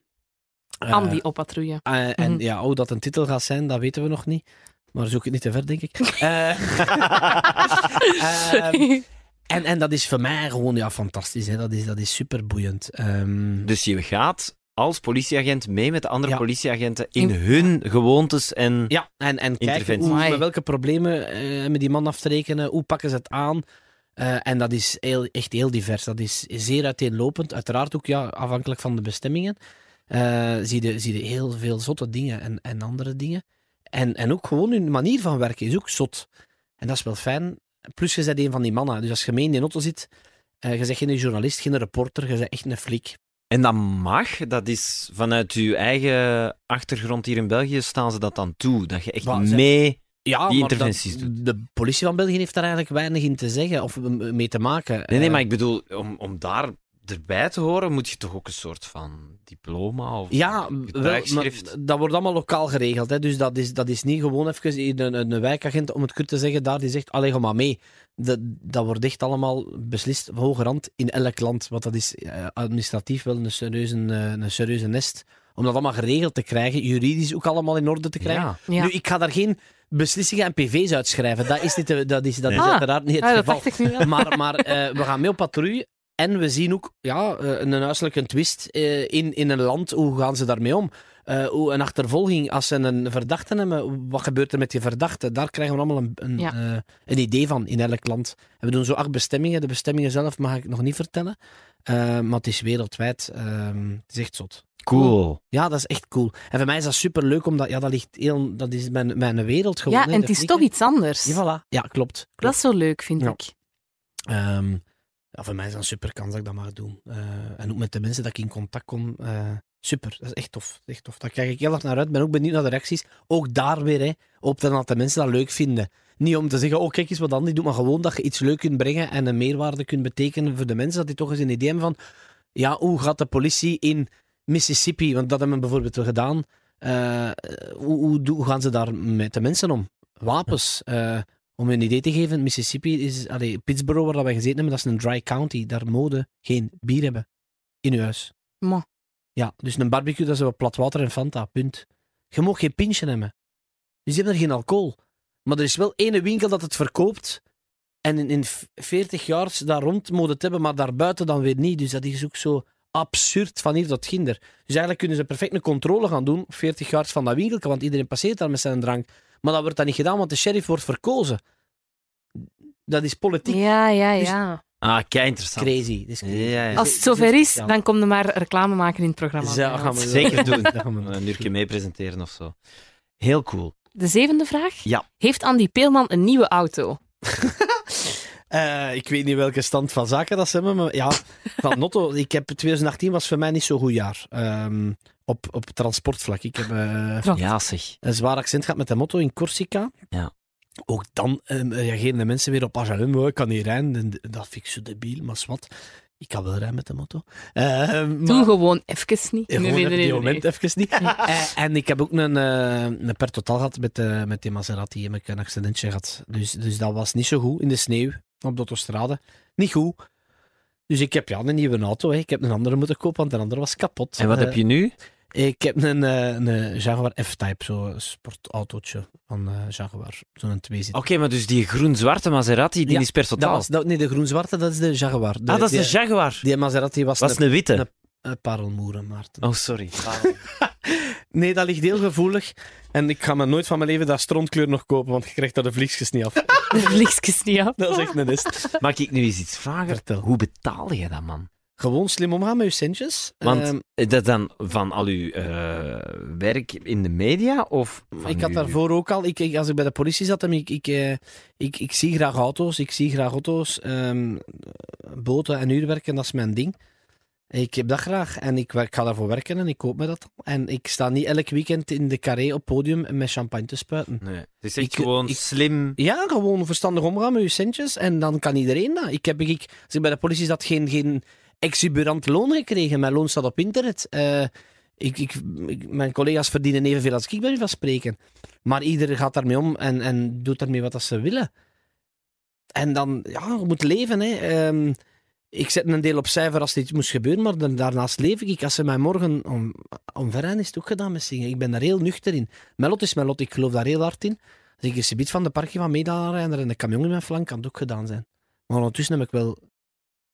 Eh, Andy op patrouille. eh, en Mhm. ja, hoe dat een titel gaat zijn, dat weten we nog niet. Maar zoek het niet te ver, denk ik. Eh, ehm, en, en dat is voor mij gewoon ja, fantastisch. Hè. Dat, is, dat is super boeiend. Ehm, Dus je gaat als politieagent mee met de andere Ja. politieagenten in In- hun gewoontes en... ja, en, en kijken hoe, met welke problemen eh, met die man af te rekenen. Hoe pakken ze het aan? Eh, en dat is heel, echt heel divers. Dat is zeer uiteenlopend. Uiteraard ook ja, afhankelijk van de bestemmingen. Eh, zie, je, zie je heel veel zotte dingen en, en andere dingen. En, en ook gewoon hun manier van werken is ook zot. En dat is wel fijn. Plus, je bent een van die mannen. Dus als je mee in die auto zit, eh, je bent geen journalist, geen reporter, je bent echt een flik. En dat mag, dat is vanuit uw eigen achtergrond hier in België staan ze dat dan toe. Dat je echt ze- mee... Ja, Die interventies dat- De politie van België heeft daar eigenlijk weinig in te zeggen of mee te maken. Nee, nee, Eh, maar ik bedoel, om, om daar erbij te horen, moet je toch ook een soort van diploma of Ja, wel, getuigschrift? dat wordt allemaal lokaal geregeld. Hè. Dus dat is, dat is niet gewoon even een, een, een wijkagent, om het kort te zeggen, daar die zegt, allee, ga maar mee. Dat, dat wordt echt allemaal beslist op hoge rand in elk land. Want dat is eh, administratief wel een serieuze, eh, een serieuze nest. Om dat allemaal geregeld te krijgen, juridisch ook allemaal in orde te krijgen. Ja. Ja. Nu, ik ga daar geen beslissingen en pv's uitschrijven. Dat is, niet, de- dat is, dat is Nee. uiteraard niet het Ah, dat geval. Maar, maar eh, we gaan mee op patrouille. En we zien ook ja, eh, een huiselijke twist eh, in, in een land. Hoe gaan ze daarmee om? Eh, hoe een achtervolging, als ze een verdachte hebben, wat gebeurt er met die verdachte? Daar krijgen we allemaal een, een, Ja. eh, een idee van in elk land. En we doen zo acht bestemmingen. De bestemmingen zelf mag ik nog niet vertellen. Maar het is wereldwijd. ehm, het is echt zot. Cool. Ja, dat is echt cool. En voor mij is dat super leuk, omdat ja, dat, ligt heel, dat is mijn, mijn wereld gewoon. Ja, en het is flikken. toch iets anders. Ja, voilà. ja klopt. Dat is zo leuk, vind Ja. ik. Ehm, ja, voor mij is dat een super kans dat ik dat mag doen. Eh, en ook met de mensen dat ik in contact kom. eh, super, dat is echt tof. Echt tof. Daar kijk ik heel erg naar uit. ben ook benieuwd naar de reacties. Ook daar weer, hè, op dat de mensen dat leuk vinden. Niet om te zeggen, oh kijk eens wat Andy doet, maar gewoon dat je iets leuk kunt brengen en een meerwaarde kunt betekenen voor de mensen. Dat die toch eens een idee hebben van, ja, hoe gaat de politie in Mississippi, want dat hebben we bijvoorbeeld wel gedaan, eh, hoe, hoe, hoe gaan ze daar met de mensen om? Wapens. Om je een idee te geven, Mississippi is, allee, Pittsburgh, waar dat wij gezeten hebben, dat is een dry county. Daar mogen geen bier hebben in huis. Maar Ja, dus een barbecue, dat is wel plat water en Fanta, punt. Je mag geen pintje hebben. Dus je hebt er geen alcohol. Maar er is wel ene winkel dat het verkoopt. En in, in 40 jaar daar rond moet het hebben, maar daarbuiten dan weer niet. Dus dat is ook zo absurd van hier tot ginder. Dus eigenlijk kunnen ze perfect een controle gaan doen, op 40 jaar van dat winkeltje, want iedereen passeert daar met zijn drank. Maar dat wordt dan niet gedaan, want de sheriff wordt verkozen. Dat is politiek ja, ja, Dus- ja. Ah, kei interessant. crazy. Is crazy. Ja, ja. Als het zover is, dan kom je maar reclame maken in het programma. Dus dat gaan we Zeker doen. Dat gaan we. Een uurtje mee presenteren of zo. Heel cool. De zevende vraag. Ja. Heeft Andy Peelman een nieuwe auto? Eh, ik weet niet welke stand van zaken dat ze hebben, maar ja, van Notto. Ik heb 2018 was voor mij niet zo'n goed jaar. Ehm, op, op transportvlak. Ik heb eh. Ja, zeg. een zwaar accent gehad met de motto in Corsica. Ja. Ook dan eh, reageren de mensen weer op Ajalum. "Oh, Ik kan niet rijden. En Dat vind ik zo debiel, maar wat. Ik kan wel rijden met de motto. Eh, Doe maar- gewoon even niet. Ja, Nee, gewoon nee, even nee, die moment even niet. Eh, en ik heb ook een, eh, een per totaal gehad met, eh, met die Maserati. Heb ik een accidentje gehad. Dus, dus dat was niet zo goed in de sneeuw op de autostrade. Niet goed. Dus ik heb ja, een nieuwe auto. Hè. Ik heb een andere moeten kopen, want de andere was kapot. En wat Eh, heb je nu? Ik heb een, eh, een Jaguar F-Type, zo'n sportautootje van eh, Jaguar. Zo'n twee zit. Oké, maar dus die groen-zwarte Maserati, die Ja, is per dat totaal. was, dat, nee, de groen-zwarte, dat is de Jaguar. De, ah, dat is die, de Jaguar. Die Maserati was, was een, een witte. een- een parelmoeren, Maarten. Oh, sorry. Nee, dat ligt heel gevoelig. En ik ga me nooit van mijn leven dat strontkleur nog kopen, want je krijgt daar de vliegjes niet af. De vliegjes niet af. Dat is echt een nest. Mag ik nu eens iets vragen? Vertel. Hoe betaal je dat, man? Gewoon slim omgaan met je centjes. Want Ehm, dat dan van al uw eh, werk in de media? Of ik had uw- daarvoor ook al, ik, ik- als ik bij de politie zat, en ik, ik, eh, ik, ik zie graag auto's, ik zie graag auto's, ehm, boten en uurwerken, dat is mijn ding. Ik heb dat graag en ik, ga daarvoor werken en ik koop me dat. En ik sta niet elk weekend in de carré op podium met champagne te spuiten. Nee, het is echt Ik- gewoon ik- slim. Ja, gewoon verstandig omgaan met je centjes en dan kan iedereen dat. Ik heb, ik, als ik bij de politie zat, geen, geen exuberant loon gekregen. Mijn loon staat op internet. Eh, ik, ik, ik- mijn collega's verdienen evenveel als ik, bij wijze van spreken. Maar iedereen gaat daarmee om en, en doet daarmee wat dat ze willen. En dan, ja, je moet leven. Hè. Ehm, ik zet een deel op cijfer als dit moest gebeuren, maar dan, daarnaast leef ik. Als ze mij morgen om, omverrijden, is het ook gedaan met zingen. Ik ben daar heel nuchter in. Melot is melot, ik geloof daar heel hard in. Als ik een gebied van de parkje van medarijder en de camion in mijn flank, kan het ook gedaan zijn. Maar ondertussen heb ik wel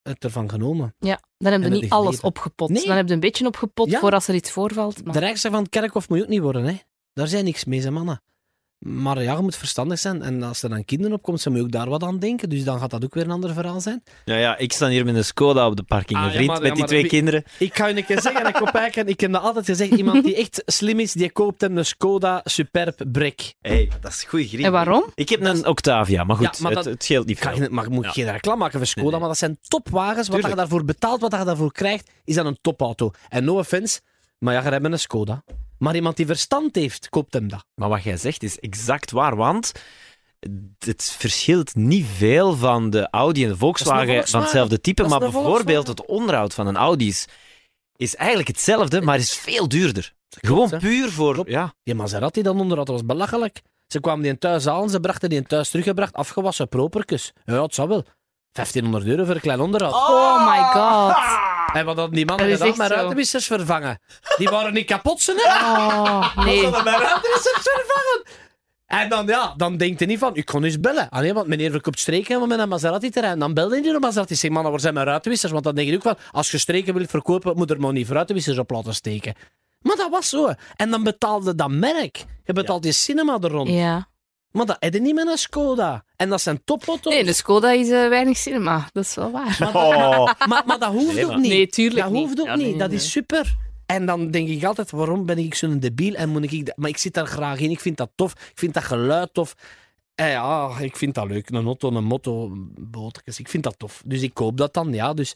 het ervan genomen. Ja, dan heb je niet alles opgepot. Nee. Dan heb je een beetje opgepot Ja. voor als er iets voorvalt. Maar... De rijkste van het kerkhof moet je ook niet worden, hè. Daar zijn niks mee, zijn mannen. Maar ja, je moet verstandig zijn. En als er dan kinderen op komt, dan moet je ook daar wat aan denken. Dus dan gaat dat ook weer een ander verhaal zijn. Ja, ja, ik sta hier met een Skoda op de parking, Ah, ja, maar- met ja, die twee kinderen. Ik ga je een keer zeggen, en ik op ik heb dat altijd gezegd, iemand die echt slim is, die koopt hem een Skoda Superb Break. hey, dat is goed griep. En waarom? Ik heb een Octavia, maar goed, Ja, maar het, dat- het scheelt niet Kan veel. je, maar moet Ja. geen reclame maken voor Skoda, Nee, nee. maar dat zijn topwagens. Wat Tuurlijk. je daarvoor betaalt, wat je daarvoor krijgt, is dan een topauto. En no offense, maar ja, je hebt een Skoda. Maar iemand die verstand heeft, koopt hem dat. Maar wat jij zegt is exact waar, want het verschilt niet veel van de Audi en de Volkswagen van hetzelfde type, maar bijvoorbeeld het onderhoud van een Audi is, is eigenlijk hetzelfde, maar is veel duurder. Gewoon hè? puur voor... Klopt. Ja. Die Maserati dan onder, dat was belachelijk. Ze kwamen die thuis halen, ze brachten die thuis teruggebracht, afgewassen, properkes. Ja, het zou wel. 1500 euro voor een klein onderhoud. Oh my god. En wat hadden die mannen Dat is gedaan? echt Met zo. ruitenwissers vervangen. Die waren niet kapot, ze, hè? Oh, nee. Met ruitenwissers vervangen. En dan, ja, dan denkt hij niet van, ik kon eens bellen. Ah, nee, want meneer verkoopt streken met een Maserati-terrein. Dan belde hij naar een Maserati. Zeg, man, waar zijn mijn ruitenwissers? Want dan denk je ook van, als je streken wilt verkopen, moet er maar niet ruitenwissers op laten steken. Maar dat was zo. En dan betaalde dat merk. Je betaalt die cinema er rond. Ja. Maar dat heb je niet met een Skoda. En dat zijn topauto's. Nee, de Skoda is eh, weinig cinema. Dat is wel waar. Maar, dat, Oh. maar, maar dat hoeft Nee, ook niet. Nee, tuurlijk dat niet. hoeft ook Ja, niet. nee, dat nee. is super. En dan denk ik altijd, waarom ben ik zo'n debiel en moet ik... dat- Maar ik zit daar graag in. Ik vind dat tof. Ik vind dat geluid tof. En ja, ik vind dat leuk. Een auto, een motto, botertjes. Ik vind dat tof. Dus ik koop dat dan, ja. Dus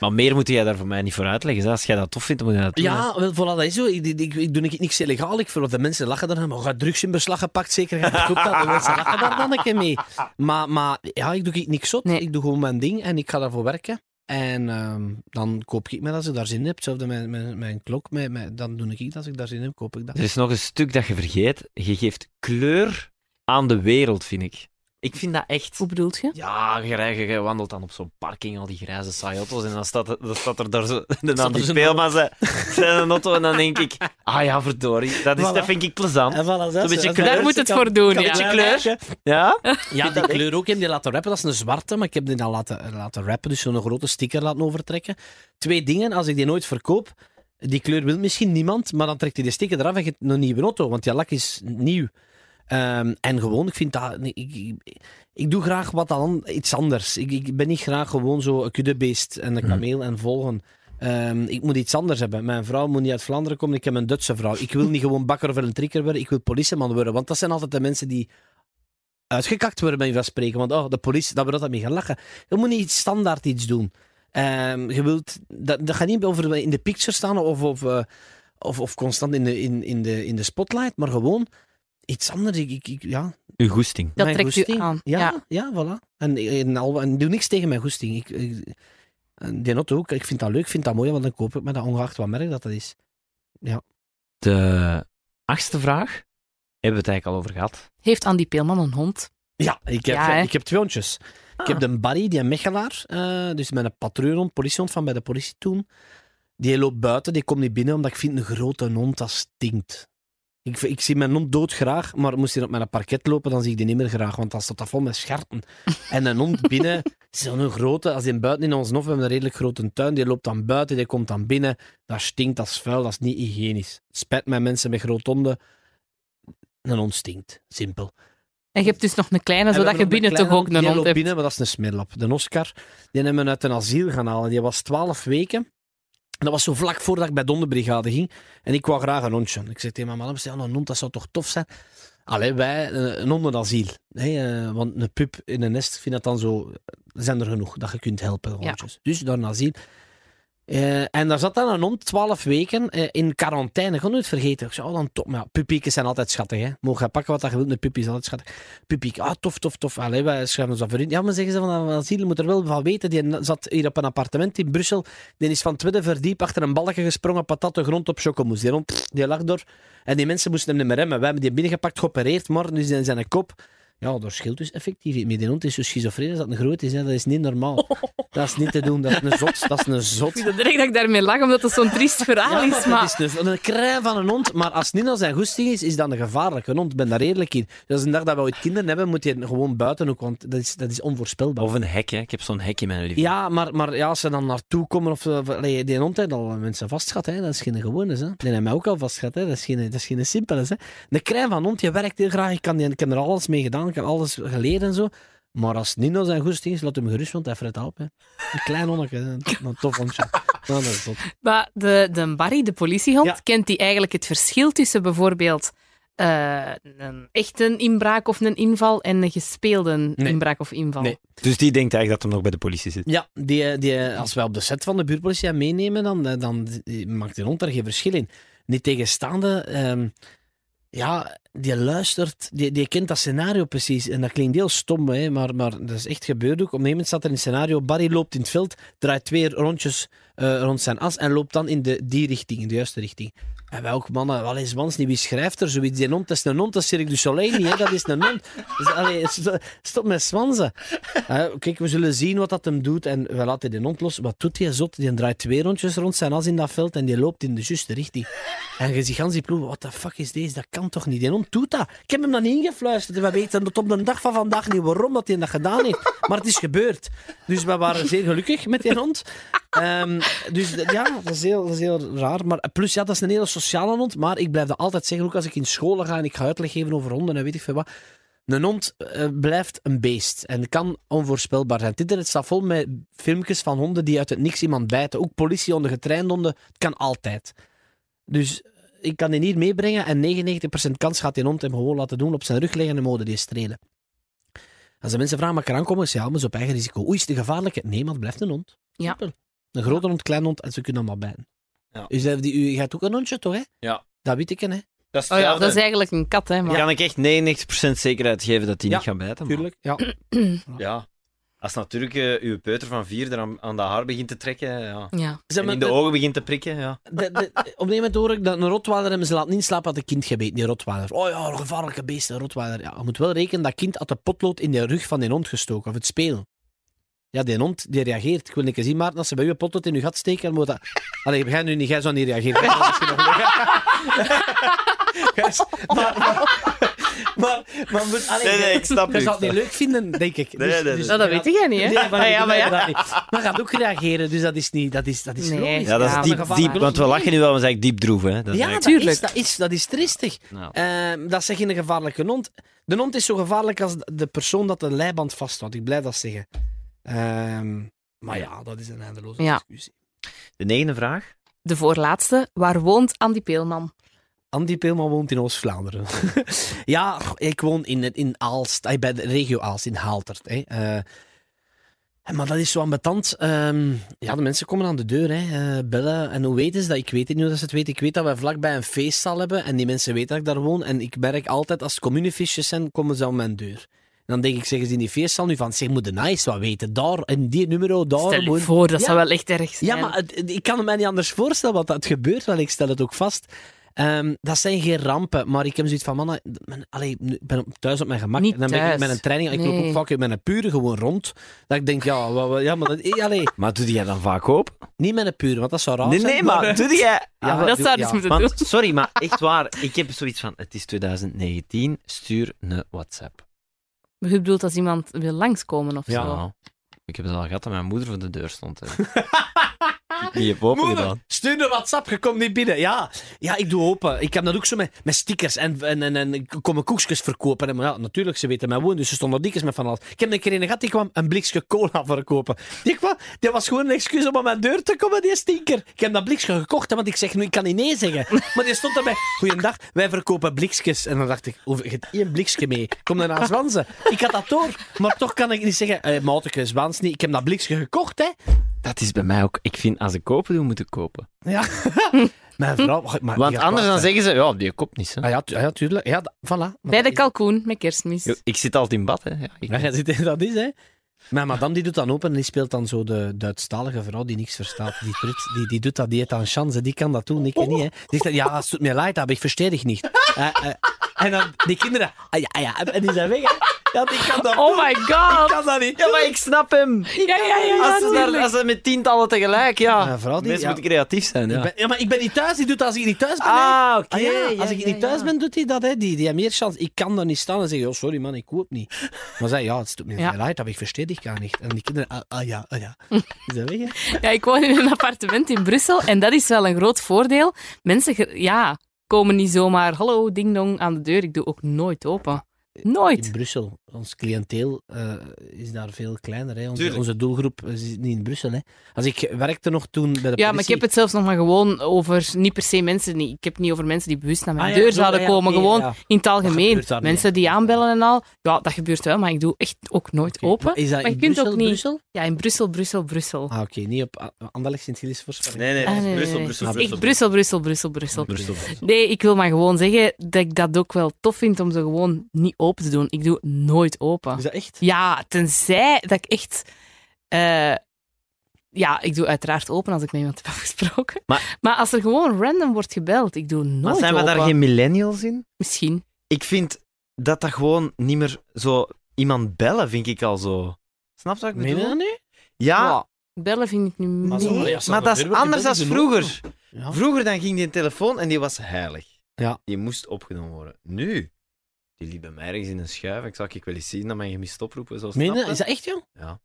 Maar meer moet jij daar voor mij niet voor uitleggen. hè. Als jij dat tof vindt, dan moet je dat doen. ja, wel, voilà, dat is zo. Ik, ik, ik, ik doe ik niks illegaal. Ik vind de mensen lachen daar. Maar gaat drugs in beslag gepakt, zeker. Koop dat. De mensen lachen daar dan een keer mee. Maar, maar ja, ik doe niks zot. Nee. Ik doe gewoon mijn ding en ik ga daarvoor werken. En ehm, dan koop ik me als ik daar zin in heb. Hetzelfde met mijn, mijn klok. Met, met, dan doe ik het als ik daar zin in heb, koop ik dat. Er is nog een stuk dat je vergeet. Je geeft kleur aan de wereld, vind ik. Ik vind dat echt... Hoe bedoelt je? Ja, je, je wandelt dan op zo'n parking, al die grijze saaie auto's, en dan staat, er- dan staat er daar zo... Dan er die speelman zijn, zijn auto, en dan denk ik... Ah ja, verdorie, dat, is, Voilà. dat vind ik plezant. En voilà, dat beetje kleur. Daar moet het voor doen, ja. beetje kleur. Ja? Ja, die kleur ook. Ik heb die laten rappen. Dat is een zwarte, maar ik heb die dan laten, laten rappen. Dus zo'n grote sticker laten overtrekken. Twee dingen. Als ik die nooit verkoop, die kleur wil misschien niemand, maar dan trekt hij de sticker eraf en je hebt een nieuwe auto, want die lak is nieuw. Ehm, en gewoon, ik vind dat... Ik, ik, ik doe graag wat dan, iets anders. Ik, ik ben niet graag gewoon zo een kuddebeest en een kameel en volgen. Ehm, ik moet iets anders hebben. Mijn vrouw moet niet uit Vlaanderen komen. Ik heb een Duitse vrouw. Ik wil niet gewoon bakker of een trikker worden. Ik wil politieman worden. Want dat zijn altijd de mensen die uitgekakt worden bij je van spreken. Want oh, de politie, dat we dat mee gaan lachen. Je moet niet standaard iets doen. Ehm, je wilt, dat, dat gaat niet over in de picture staan of, of, eh, of, of constant in de, in, in, de, in de spotlight, maar gewoon iets anders. Ik, ik, ik- ja, Uw goesting. Dat mijn trekt u goesting. aan. Ja, Ja. ja. voilà. En, en, al, en doe niks tegen mijn goesting. Ik, die auto ook. Ik vind dat leuk, ik vind dat mooi, want dan koop ik me dat ongeacht wat merk dat dat is. De achtste vraag hebben we het eigenlijk al over gehad. Heeft Andy Peelman een hond? Ja, ik heb, Ja, ik heb twee hondjes. Ik heb de Barry, die een Mechelaar, eh, dus met een patrouillehond, politiehond van bij de politie toen. Die loopt buiten, die komt niet binnen, omdat ik vind een grote hond, dat stinkt. Ik, ik zie mijn hond doodgraag, maar moest hij op mijn parket lopen, dan zie ik die niet meer graag, want dan staat dat vol met scherpen. En een hond binnen, zo'n grote, als die buiten in ons hof, we hebben een redelijk grote tuin, die loopt dan buiten, die komt dan binnen, dat stinkt, dat is vuil, dat is niet hygiënisch. Spijt mij mensen met grote honden, een hond stinkt, simpel. En je hebt dus nog een kleine, zodat je binnen toch ook een die hond loopt hebt. binnen, maar dat is een smerlap. De Oscar, die hebben we uit een asiel gaan halen. Die was 12 weken. En dat was zo vlak voordat ik bij Donderbrigade ging. En ik wou graag een hondje. Ik zei tegen mijn man, ja, een hond, dat zou toch tof zijn? Allee, wij, eh, een hondenasiel. Hè, eh, want een pup in een nest, vind dat dan zo... zijn er genoeg dat je kunt helpen, hondjes. Dus daar een asiel. Eh, en daar zat dan een hond, 12 weken, eh, in quarantaine. Ik ga nooit vergeten. Ik dan top. Maar zijn altijd schattig, hè. Mogen je pakken wat je wilt, een puppy is altijd schattig. Pupiek, ah, tof, tof, tof. Allee, wij schrijven ons dat. Ja, maar zeggen ze van asiel, moet er wel van weten. Die zat hier op een appartement in Brussel. Die is van tweede verdiep achter een balkje gesprongen, patat de grond op chocomousse. Die die lag door. En die mensen moesten hem niet meer remmen. Wij hebben die binnengepakt, geopereerd, maar nu zijn zijn kop... Ja, dat scheelt dus effectief. Met die hond is zo schizofreen als dat een groot is. Hè. Dat is niet normaal. Dat is niet te doen. Dat is een zot. Dat is een zot. Ik vind het direct dat ik daarmee lach, omdat het zo'n triest verhaal Ja, is. maar het is een, een krij van een hond. Maar als Nina zijn goesting is, is dat een gevaarlijke hond. Ik ben daar eerlijk in. Dus een dag dat we ooit kinderen hebben, moet je gewoon buiten ook, want dat is, dat is onvoorspelbaar. Of een hek, hè. Ik heb zo'n hek in mijn lief. Ja, maar, maar ja, als ze dan naartoe komen of... of allee, die hond heeft al mensen vastgehad, hè. Dat is geen gewone, hè. Die heeft mij ook al vastgehad, hè. Dat is geen, dat is geen simpele, hè. Een krij van hond, je werkt heel graag. Ik, kan, die- ik heb er alles mee gedaan. Ik heb alles geleerd en zo. Maar als Nino zijn goesting is, laat hem gerust, want hij fret op, hè. Een klein hondje, hè. een tof hondje. Nou, dat is zot. Maar de, de Barry, de politiehond, Ja. kent hij eigenlijk het verschil tussen bijvoorbeeld eh, een echte inbraak of een inval en een gespeelde Nee. inbraak of inval? Nee. Dus die denkt eigenlijk dat hem nog bij de politie zit. Ja, die, die, als wij op de set van de buurtpolitie hem meenemen, dan, dan maakt de hond daar geen verschil in. Niet tegenstaande, ehm, Ja, die luistert, die, die kent dat scenario precies. En dat klinkt heel stom, hè, maar, maar dat is echt gebeurd ook. Op een gegeven moment staat er een scenario, Barry loopt in het veld, draait twee rondjes eh, rond zijn as en loopt dan in de, die richting, in de juiste richting. En ook, mannen, wel eens mans niet, wie schrijft er zoiets? Die hond, is een hond, dat is Cirque du Soleil niet, hè? dat is een hond. Dus, stop met swansen. Eh, kijk, we zullen zien wat dat hem doet en we laten die hond los. Wat doet die zot? Die draait twee rondjes rond zijn as in dat veld en die loopt in de juiste richting. En je ziet gans die ploegen, wat de fuck is deze? Dat kan toch niet? Die hond doet dat. Ik heb hem dan ingefluisterd. En we weten tot op de dag van vandaag niet waarom dat hij dat gedaan heeft. Maar het is gebeurd. Dus we waren zeer gelukkig met die hond. Ehm, dus ja, dat is, heel, dat is heel raar. Maar plus, ja, dat is een hele sociale hond. Maar ik blijf dat altijd zeggen, ook als ik in scholen ga en ik ga uitleg geven over honden en weet ik veel wat. Een hond eh, blijft een beest en kan onvoorspelbaar zijn. Het internet staat vol met filmpjes van honden die uit het niks iemand bijten. Ook politiehonden, getrainde honden. Het kan altijd. Dus ik kan die hier meebrengen en 99% kans gaat die hond hem gewoon laten doen op zijn rug liggen en mode die strelen. Als de mensen vragen, mag ik eraan komen? Ja, maar op eigen risico. Oei, is het gevaarlijke? Nee, maar het blijft een hond. Ja. Een grote hond, klein hond en ze kunnen allemaal bijten. Ja. U, zei, die, u gaat ook een hondje, toch? Hè? Ja. Dat weet ik, hè? Dat is Oh ja, dat is eigenlijk een kat, hè. Maar... Kan ik echt 99% zekerheid geven dat die Ja, niet gaat bijten? Tuurlijk. Ja. Ja. Als natuurlijk eh, uw peuter van vier er aan, aan de haar begint te trekken, ja. Ja. Zeg En maar, in de de- ogen begint te prikken, ja. de- de- op een moment hoor ik dat een rotweiler hem ze laat niet slapen had een kind gebeten, die rotweiler. Oh ja, een gevaarlijke beest, een rotweiler. Ja, je moet wel rekenen, dat kind had de potlood in de rug van die hond gestoken, of het spelen. Ja, die hond die reageert. Ik wil niet zien, Maarten, als ze bij u een potlood in uw gat steken, dan moet dat... Allee, jij nu niet, jij zou niet reageren. Maar, maar, maar, maar moet- allee, Nee, nee, ik snap Je zou het niet leuk vinden, denk ik. Nee, nee, nee. Nou, dat weet jij niet, hè? Nee, maar, Ah, ja, maar ja. dat niet. Maar gaat ook reageren, dus dat is niet... Dat is, dat is Nee. logisch. Ja, dat is Ja, diep, diep, want we lachen nu wel, maar zijn diep droef, hè. Dat Ja, dat Tuurlijk. is, dat, is, dat is tristig. Nou. Ehm, dat zeg je een gevaarlijke hond. De hond is zo gevaarlijk als de persoon dat de leiband vasthoudt. Ik blijf dat zeggen. Ehm, maar ja, dat is een eindeloze Ja. discussie. De negende vraag. De voorlaatste. Waar woont Andy Peelman? Andy Peelman woont in Oost-Vlaanderen. ja, ik woon in, het- in Aalst, eh, bij de regio Aalst, in Haaltert. Hè. Eh, maar dat is zo ambetant. Ehm ja, de mensen komen aan de deur, hè, eh, bellen. En hoe weten ze dat? Ik weet het niet hoe dat ze het weten. Ik weet dat wij vlakbij een feestzaal hebben en die mensen weten dat ik daar woon. En ik merk altijd, als het zijn, komen ze aan mijn deur. En dan denk ik, zeggen ze in die feestzaal nu van, zeg, moet de nice wat weten. Daar, in die nummer, daar. Stel je voor, dat Ja. zou wel echt erg zijn. ja, maar het- ik kan het mij niet anders voorstellen, want dat gebeurt wel. Ik stel het ook vast. Ehm, dat zijn geen rampen, maar ik heb zoiets van, mannen, mijn- allee, ik ben op- thuis op mijn gemak. Niet en dan ben ik met een training, ik loop ook vaak met een pure gewoon rond. Dat ik denk, ja, ja maar dat, eh, allee, Maar doe jij dan vaak open? niet met een pure, want dat zou raar Nee, zijn. nee, maar doe jij... Ja, maar- dat zou je ja. dus moeten Want, doen. sorry, maar echt waar. Ik heb zoiets van, het is 2019, stuur een WhatsApp. Je bedoelt als iemand wil langskomen of Ja. zo? Ik heb het al gehad dat mijn moeder voor de deur stond. Hè. Heb open Moeder, gedaan. stuur een WhatsApp, je komt niet binnen. Ja, ja ik doe open. Ik heb dat ook zo met, met stickers en, en, en, en ik kom koekjes verkopen. En, maar ja, natuurlijk, ze weten mijn woon, dus ze stonden dikjes met van alles. Ik heb een keer een gehad, die kwam een blikje cola verkopen. Die, kwam, die was gewoon een excuus om aan mijn deur te komen, die stinker. Ik heb dat blikje gekocht, hè, want ik zeg nu, ik kan niet nee zeggen. Maar die stond erbij, goeiedag, wij verkopen blikjes. En dan dacht ik, oh, je één blikje mee. Kom dan naar Zwansen. Ik had dat door, maar toch kan ik niet zeggen, eh, maatje, Zwans niet. Ik heb dat blikje gekocht, hè. Dat is bij mij ook. Ik vind, als ik kopen doe, moet ik kopen. Ja. Mijn vrouw... Maar Want anders dan zeggen ze, ja, die koopt niet. Hè. Ah, ja, tu- ah, ja, tuurlijk. Ja, voilà. Bij de kalkoen met kerstmis. Yo, Ik zit altijd in bad, hè. Ja, ik- Ja, ja, zit- dat is, hè. Mijn madame die doet dan open en die speelt dan zo de Duitsstalige vrouw die niks verstaat. Die, trut, die, die doet dat, die heeft dan chance, die kan dat doen, ik niet, hè. Die zegt ja, het tut mir leid, aber ich verstehe dich nicht. Eh, eh, en dan die kinderen, ah, ja, ah, ja, en die zijn weg, hè. Ja, die kan dat Oh my Ik god! kan dat niet. Ja, maar ik snap hem. Ja, ja, ja. Als ze, daar, als ze met tientallen tegelijk, ja. Mijn vrouw die- Mensen ja. moeten creatief zijn, ja. Ik ben- ja, maar ik ben niet thuis, die doet dat als ik niet thuis ben. hè. Ah, oké. Ah, ja, ja, als ik ja, niet thuis ja. ben, doet hij dat. Hè. Die, die heeft meer chance. Ik kan daar niet staan en zeggen: oh, sorry man, ik koop niet. Maar zei: ja, het tut mir Ja. leid, ich verstehe dich gar nicht. En die kinderen: ah, ah ja, ah ja. Is dat weg, hè? Ja, ik woon in een appartement in Brussel en dat is wel een groot voordeel. Mensen ge- ja, komen niet zomaar hallo ding dong aan de deur. Ik doe ook nooit open. Nooit. In Brussel. Ons cliënteel eh, is daar veel kleiner. Hè. Onze, onze doelgroep is niet in Brussel. Hè. Als ik werkte nog toen bij de Ja, maar ik heb het zelfs nog maar gewoon over, niet per se mensen, niet, ik heb het niet over mensen die bewust naar mijn Ah, deur zo, zouden ja, komen, gewoon ja. in het algemeen. niet, Mensen die aanbellen en al, ja, dat gebeurt wel, maar ik doe echt ook nooit open. maar Is dat Maar in je kunt Brussel, ook niet- Brussel? Ja, in Brussel, Brussel, Brussel. Ah, oké. Niet op Anderlecht Sint-Gilles voor Nee, nee, Ah, nee, nee, Brussel, nee. Brussel, Brussel, Brussel, Brussel. Brussel, Brussel. Nee, ik wil maar gewoon zeggen dat ik dat ook wel tof vind om ze gewoon niet open te doen. Ik doe nooit open. Is dat echt? Ja, tenzij dat ik echt... eh, ja, ik doe uiteraard open als ik met iemand heb afgesproken. Maar- Maar, als er gewoon random wordt gebeld, ik doe nooit Maar zijn we open. daar geen millennials in? Misschien. Ik vind dat dat gewoon niet meer zo... Iemand bellen vind ik al zo... Snap je wat ik bedoel? nu? Ja, Ja, Bellen vind ik nu Maar niet. zo- nee, ja, zo maar dat is anders dan vroeger. Ja. Vroeger dan ging die een telefoon en die was heilig. Ja. Die moest opgenomen worden. Nu, die liep bij mij ergens in een schuif. Ik zag ik wel eens zien dat mijn gemist oproepen. Zo Meen je snap dat? Is dat echt, joh? Ja.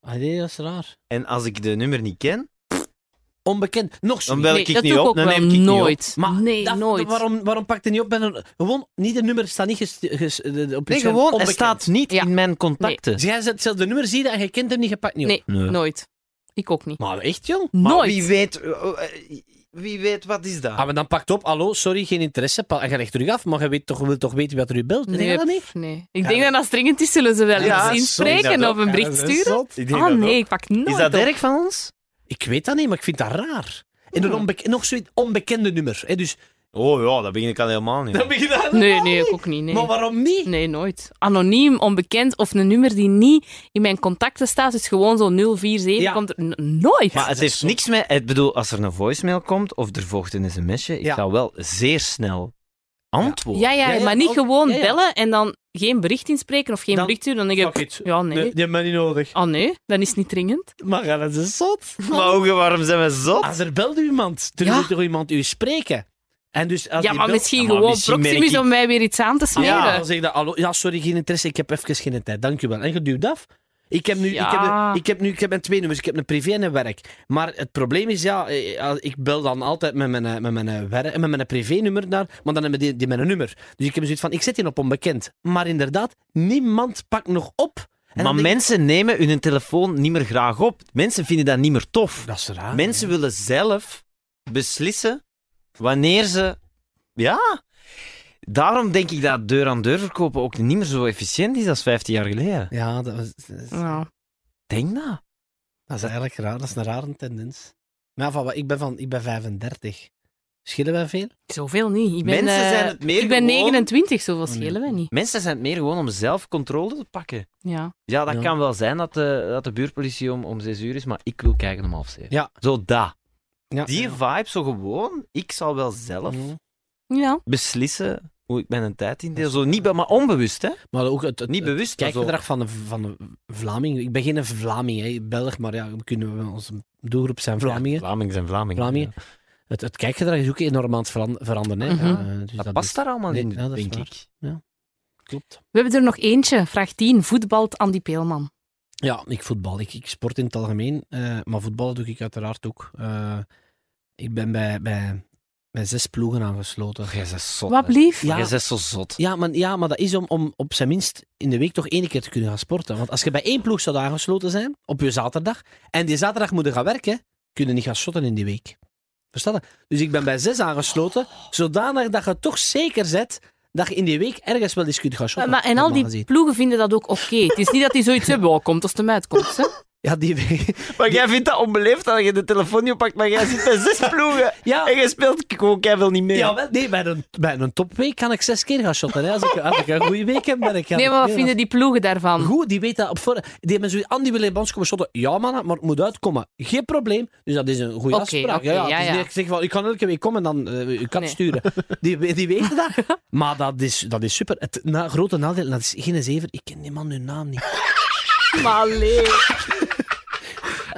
Ah, nee, dat is raar. En als ik de nummer niet ken, Onbekend. Nog zo. dan bel Nee, ik dat niet doe ik op. Dan neem ik niet nooit. Maar nee, dat- nooit. Waarom, waarom pakt hij niet op? Bij een, gewoon, niet de nummer staat niet gest, ges- de- de- op. Nee, gewoon, het Onbekend. staat niet Ja. in mijn contacten. Dus jij zet zelf de nummer zie je en je kent hem niet, je pakt niet op. Nee, nooit. Ik ook niet. Maar echt, jong? Maar nooit. wie weet, eh, eh, wie weet, wat is dat? Ah, maar dan pakt op, hallo, sorry, geen interesse. Pa- En je legt terug af, maar je weet toch, wil toch weten wat er u belt? Nee, dat niet? nee. Ik Ja. denk dat als dringend is, zullen ze wel Ja, eens inspreken of ook. een bericht sturen. Ik denk Ah dat nee, ook. ik pak nooit Is dat op. erg van ons? Ik weet dat niet, maar ik vind dat raar. En een Hmm. onbek- nog zoiets onbekende nummer. Hè, dus, Oh ja, dat begin ik al helemaal niet. dan begin daar Nee, nee, niet. ik ook niet. Nee. Maar waarom niet? Nee, nooit. Anoniem, onbekend of een nummer die niet in mijn contacten staat, is gewoon zo 047. Ja. Komt er nooit. Maar het is heeft niks met... Ik bedoel, als er een voicemail komt of er volgt een sms'je, ik Ja. ga wel zeer snel antwoorden. ja, ja, Ja, ja, maar niet ook- gewoon ja, ja. bellen en dan geen bericht inspreken of geen Dan- bericht sturen. Dan denk Fuck ik, it. ja, nee. Nee, die hebben mij niet nodig. Ah nee, dan is het niet dringend. Maar ja, dat is zot. Maar ook, waarom zijn we zot? Als er belt iemand, dan Ja. moet er iemand u spreken. En dus als ja, die maar belt- misschien Ja, maar gewoon misschien Proximus ik- om mij weer iets aan te Ah, smeren. ja, dan zeg je dat, hallo, ja, sorry, geen interesse, ik heb even geen tijd, dank u wel. En je duwt af. Ik heb, nu, ik, heb, ik, heb nu, ik heb mijn twee nummers, ik heb een privé en een werk. Maar het probleem is, ja, eh, ik bel dan altijd met mijn, eh, met mijn, eh, werk, met mijn privé-nummer naar, maar dan hebben die, die mijn nummer. Dus ik heb zoiets van, ik zet die op onbekend. Maar inderdaad, niemand pakt nog op. En maar ik, mensen nemen hun telefoon niet meer graag op. Mensen vinden dat niet meer tof. Dat is raar. Mensen willen zelf beslissen wanneer ze... Ja. Daarom denk ik dat deur-aan-deur verkopen ook niet meer zo efficiënt is als 15 jaar geleden. Ja, dat, was- dat is, Ja. Denk dat. dat is eigenlijk raar. Dat is een rare tendens. Maar van, wat- ik, ben van, ik ben 35. Schillen wij veel? Zoveel niet. Ik ben, Mensen eh, zijn het meer Ik ben gewoon- 29, zoveel nee. schelen wij niet. Mensen zijn het meer gewoon om zelf controle te pakken. Ja. Ja, dat Ja. kan wel zijn dat de, dat de buurtpolitie om, om 6 uur is, maar ik wil kijken om half zeven. Ja. Zo dat. Ja. Die vibe, zo gewoon. Ik zal wel zelf Mhm. Ja. beslissen hoe ik mijn tijd indeel. Zo niet, maar onbewust, hè? Maar ook het, het, Niet bewust, maar zo. kijkgedrag van een, van Vlaming. Ik ben geen Vlaming, hè, Belg, maar ja, we kunnen we- onze doelgroep zijn Vlamingen. Ja, Vlamingen zijn Vlamingen. Vlamingen. Het, het kijkgedrag is ook enorm aan het veran- veranderen. Hè. Mhm. Dus Dat, past daar allemaal Nee, in, denk ik. Klopt. We hebben er nog eentje. Vraag 10. Voetbalt Andy Peelman. Ja, ik voetbal. Ik, ik sport in het algemeen, eh, maar voetballen doe ik uiteraard ook. Eh, ik ben bij, bij, bij zes ploegen aangesloten. Jij bent zot. Wat hè. blief? Ja. Jij bent zo zot. Ja maar, ja, maar dat is om, om op zijn minst in de week toch één keer te kunnen gaan sporten. Want als je bij één ploeg zou aangesloten zijn, op je zaterdag, en die zaterdag moet je gaan werken, kun je niet gaan shotten in die week. Versta je? Dus ik ben bij zes aangesloten, zodanig dat je toch zeker zet dat je in die week ergens wel eens kunt gaan Maar, shotten. maar- en al die ploegen vinden dat ook oké. Het is niet dat die zoiets hebben, oh, komt als het hem uitkomt. Hè? Ja, die. Maar jij vindt dat onbeleefd dat je de telefoon niet oppakt, maar jij zit bij zes ploegen Ja, en jij speelt gewoon keihard niet mee. ja wel, nee, bij een, bij een topweek kan ik zes keer gaan shotten. Hè. Als, ik, als ik een goede week heb, ben ik... Nee, maar wat vinden die ploegen daarvan? Goed, die weet dat op voor. Die hebben zoiets, Andy wil bij ons komen shotten. Ja, man, maar het moet uitkomen. Geen probleem. Dus dat is een goede afspraak. ja, ja, ja. dat ik zeg van, ik kan elke week komen en dan eh uw kat Nee. sturen. Die, die weten dat. Maar dat is, dat is super. Het na, grote nadeel, dat is geen zever. Ik ken die man hun naam niet. Maar.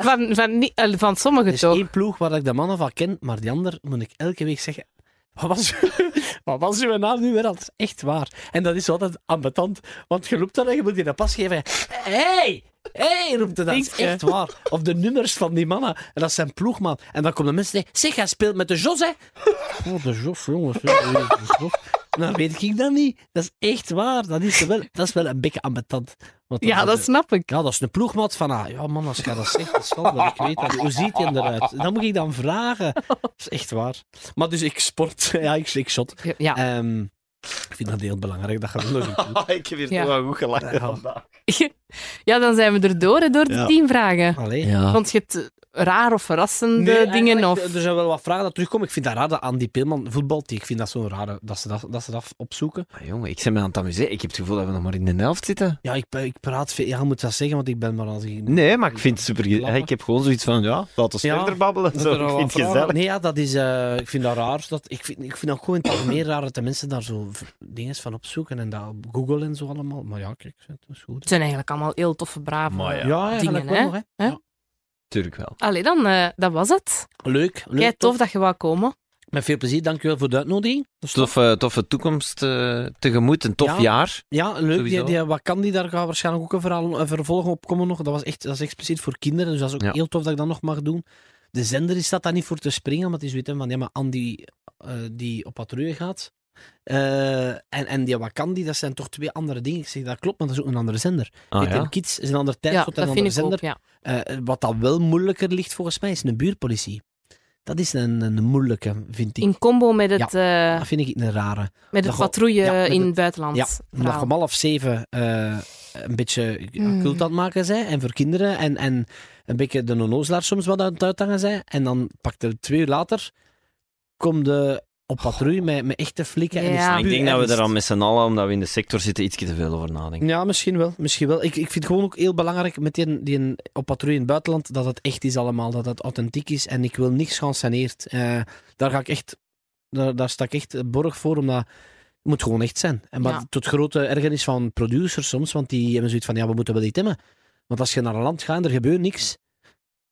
Van, van, niet- eh, van Er sommigen is toch? één ploeg waar ik de mannen van ken, maar die ander moet ik elke week zeggen. Wat was, wat was uw naam nu weer? Dat is echt waar. En dat is altijd ambetant. Want je roept dan en je moet die een pas geven. Hey! Hey! roept hij dat. Is je? echt waar. Of de nummers van die mannen. En dat zijn ploegman. En dan komen de mensen zeggen: Zeg, hij speelt met de Jos, hè? Oh, de Jos, jongens. de Jos. dan weet ik dat niet. Dat is echt waar. Dat is wel, dat is wel een beetje ambetant. Want Ja, dat snap ik. Ja, dat is een ploegmat van, ah, ja man, als je dat zegt, dat is wel dat ik weet dat. Hoe ziet hij eruit? Dat moet ik dan vragen. Dat is echt waar. Maar dus ik sport, ja, ik, ik shot. Ja. Ehm, ik vind dat heel belangrijk, dat gaat nog ik heb hier Ja. toch wel goed gelachen Ja. vandaag. ja, dan zijn we er door, hè, door de Ja. tien vragen. Allee. Ja. Vond je het eh, raar of verrassende Nee, dingen? Of... Er zijn wel wat vragen dat terugkomen. Ik vind dat raar dat Andy Peelman voetbalt. Ik vind dat zo raar dat ze dat, dat, ze dat opzoeken. Maar jongen, ik ben me aan het amuseren. Ik heb het gevoel dat we nog maar in de helft zitten. Ja, ik, ik praat veel. Ja, je moet dat zeggen, want ik ben maar als ik... Nee, maar ik vind het super... Ik heb gewoon zoiets van, ja, laten we Ja, verder babbelen. Zo, ik vind het gezellig. Nee, ja, dat is... eh, ik vind dat raar. Dat, ik, vind, ik vind ook gewoon het algemeen raar dat de mensen daar zo dingen van opzoeken en dat op Google en zo allemaal. Maar ja, kijk, dat is goed. Het zijn eigenlijk allemaal heel toffe, brave Maar ja. Dingen, nog. Hè? Ja. Tuurlijk wel. Allee, dan, eh, dat was het. Leuk. leuk Kijk, tof dat je wou komen. Met veel plezier. Dankjewel voor de uitnodiging. Dat is tof. Toffe, toffe toekomst eh, tegemoet, een tof Ja. jaar. Ja, leuk. Die, Sowieso. die Wakandi, daar gaat waarschijnlijk ook een, verhaal, een vervolg op komen nog. Dat, was echt, dat is expliciet voor kinderen, dus dat is ook Ja. heel tof dat ik dat nog mag doen. De zender is dat daar niet voor te springen, want die weten van, ja, maar Andy eh, die op patrouille gaat. Eh, en, en die Wakandi, dat zijn toch twee andere dingen. Ik zeg, dat klopt, maar dat is ook een andere zender. Ah, ja. Kids is een andere Ja, tijdslot en een andere ook, zender. ja. Eh, wat dat wel moeilijker ligt volgens mij, is een buurtpolitie. Dat is een, een moeilijke, vind ik. In combo met het, eh, Dat vind ik een rare. met het patrouille ja, met in het- buitenland. Ja, omdat je om half zeven eh, een beetje ja, Mm. cult aan het maken zijn. En voor kinderen. En, en een beetje de nonnozelaar soms wat aan het uithangen zijn. En dan pakt er twee uur later. Kom de op patrouille met, met echte flikken. En Ja. ik denk dat we er al met z'n allen, omdat we in de sector zitten, iets te veel over nadenken. Ja, misschien wel. Misschien wel. Ik, ik vind het gewoon ook heel belangrijk met die, die op patrouille in het buitenland. Dat het echt is allemaal. Dat het authentiek is. En ik wil niks geanceneerd. Eh daar ga ik echt. Daar, daar sta ik echt borg voor. Omdat het moet gewoon echt zijn. En maar Ja. tot grote ergernis van producers soms. Want die hebben zoiets van: ja, we moeten wel iets hebben. Want als je naar een land gaat en er gebeurt niks.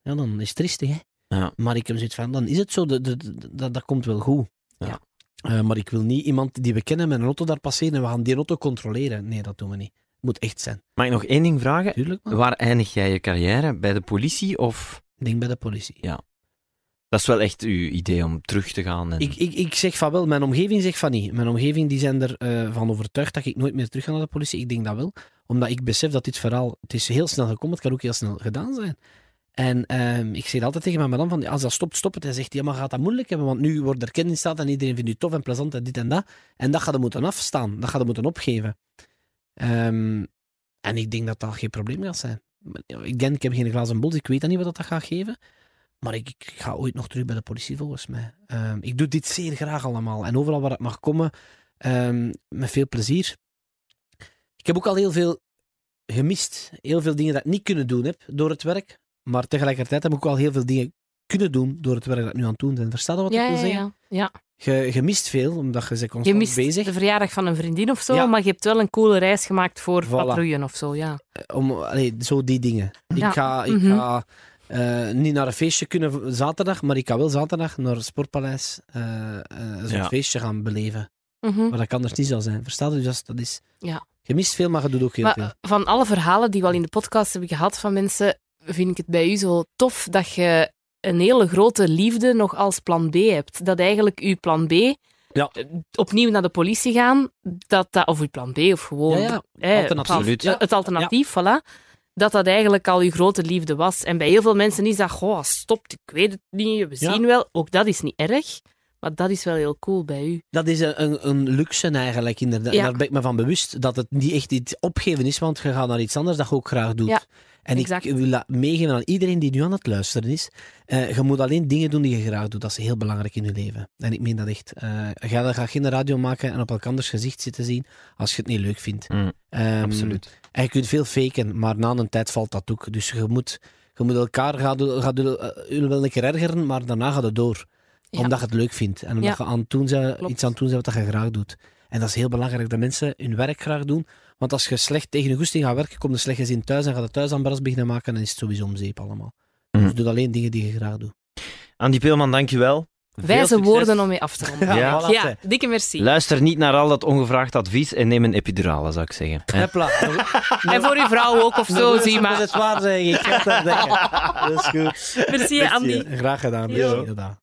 Ja, dan is het triestig, hè. Ja. Maar ik heb zoiets van: dan is het zo. Dat, dat komt wel goed. Ja. Eh, maar ik wil niet iemand die we kennen met een auto daar passeren en we gaan die auto controleren. Nee, dat doen we niet. Het moet echt zijn. Mag ik nog één ding vragen? Tuurlijk, man. Waar eindig jij je carrière? Bij de politie of... Ik denk bij de politie. Dat is wel echt uw idee om terug te gaan. En... Ik, ik, ik zeg van wel, mijn omgeving zegt van niet. Mijn omgeving die zijn ervan van overtuigd dat ik nooit meer terug ga naar de politie. Ik denk dat wel. Omdat ik besef dat dit verhaal, het is heel snel gekomen, het kan ook heel snel gedaan zijn. En ehm, ik zeg altijd tegen mijn madame van, als dat stopt, stop het. Hij zegt, ja, maar gaat dat moeilijk hebben, want nu wordt er kennis in staat en iedereen vindt u tof en plezant en dit en dat. En dat gaat er moeten afstaan, dat gaat er moeten opgeven. Ehm, en ik denk dat dat geen probleem gaat zijn. Ik denk, ik heb geen glazen bol, ik weet dat niet wat dat gaat geven. Maar ik, ga ooit nog terug bij de politie, volgens mij. Ehm, ik doe dit zeer graag allemaal. En overal waar het mag komen, met veel plezier. Ik heb ook al heel veel gemist. Heel veel dingen dat ik niet kunnen doen heb door het werk. Maar tegelijkertijd heb ik ook al heel veel dingen kunnen doen door het werk dat ik nu aan het doen ben. Versta je wat Ja, ik wil ja, zeggen? ja. ja. Je, je mist veel, omdat je ze Je constant mist bezig de verjaardag van een vriendin of zo, Ja. maar je hebt wel een coole reis gemaakt voor Voilà. patrouillen of zo, ja. om allee, zo die dingen. Ja. Ik ga, ik Mhm. ga eh, niet naar een feestje kunnen zaterdag, maar ik ga wel zaterdag naar het Sportpaleis eh, eh, zo'n Ja. feestje gaan beleven. Mhm. Maar dat kan er niet zo zijn. Versta je? Dus dat is- dat is... Ja. Je mist veel, maar je doet ook heel veel. Maar van alle verhalen die we al in de podcast hebben gehad van mensen, vind ik het bij u zo tof dat je een hele grote liefde nog als plan B hebt. Dat eigenlijk uw plan B, Ja. eh, opnieuw naar de politie gaan, dat dat, of uw plan B of gewoon Ja, ja. eh, Alternatief. het- het alternatief, voilà. Dat dat eigenlijk al uw grote liefde was. En bij heel veel mensen is dat, goh, stopt, ik weet het niet, we zien wel. Ook dat is niet erg, maar dat is wel heel cool bij u. Dat is een, een, luxe eigenlijk, inderdaad. Ja. Daar ben ik me van bewust, dat het niet echt iets opgeven is, want je gaat naar iets anders dat je ook graag doet. Ja, en exact. ik wil dat meegeven aan iedereen die nu aan het luisteren is. Eh, je moet alleen dingen doen die je graag doet. Dat is heel belangrijk in je leven. En ik meen dat echt. Eh ga dan ga geen radio maken en op elkanders gezicht zitten zien als je het niet leuk vindt. Mm, Ehm, Absoluut. En je kunt veel faken, maar na een tijd valt dat ook. Dus je moet, je moet elkaar gaat, gaat, uh, wel een keer ergeren, maar daarna gaat het door. Ja. Omdat je het leuk vindt. En omdat Ja. je aan het doen Klopt. iets aan het doen bent wat je graag doet. En dat is heel belangrijk, dat mensen hun werk graag doen. Want als je slecht tegen je goesting gaat werken, komt er slecht gezin thuis en gaat het thuis aan bras beginnen maken, dan is het sowieso om zeep allemaal. Mhm. Dus doe alleen dingen die je graag doet. Andy Peelman, dankjewel. Wijze woorden om mee af te ronden. Ja. voilà, Ja, zeg. dikke merci. Luister niet naar al dat ongevraagd advies en neem een epidurale, zou ik zeggen. En voor uw vrouw ook of zo, zie Dat maar. is waar, zeg ik. Ik ga dat denken. Dat is goed. Merci, Andy. Graag gedaan. Merci, gedaan.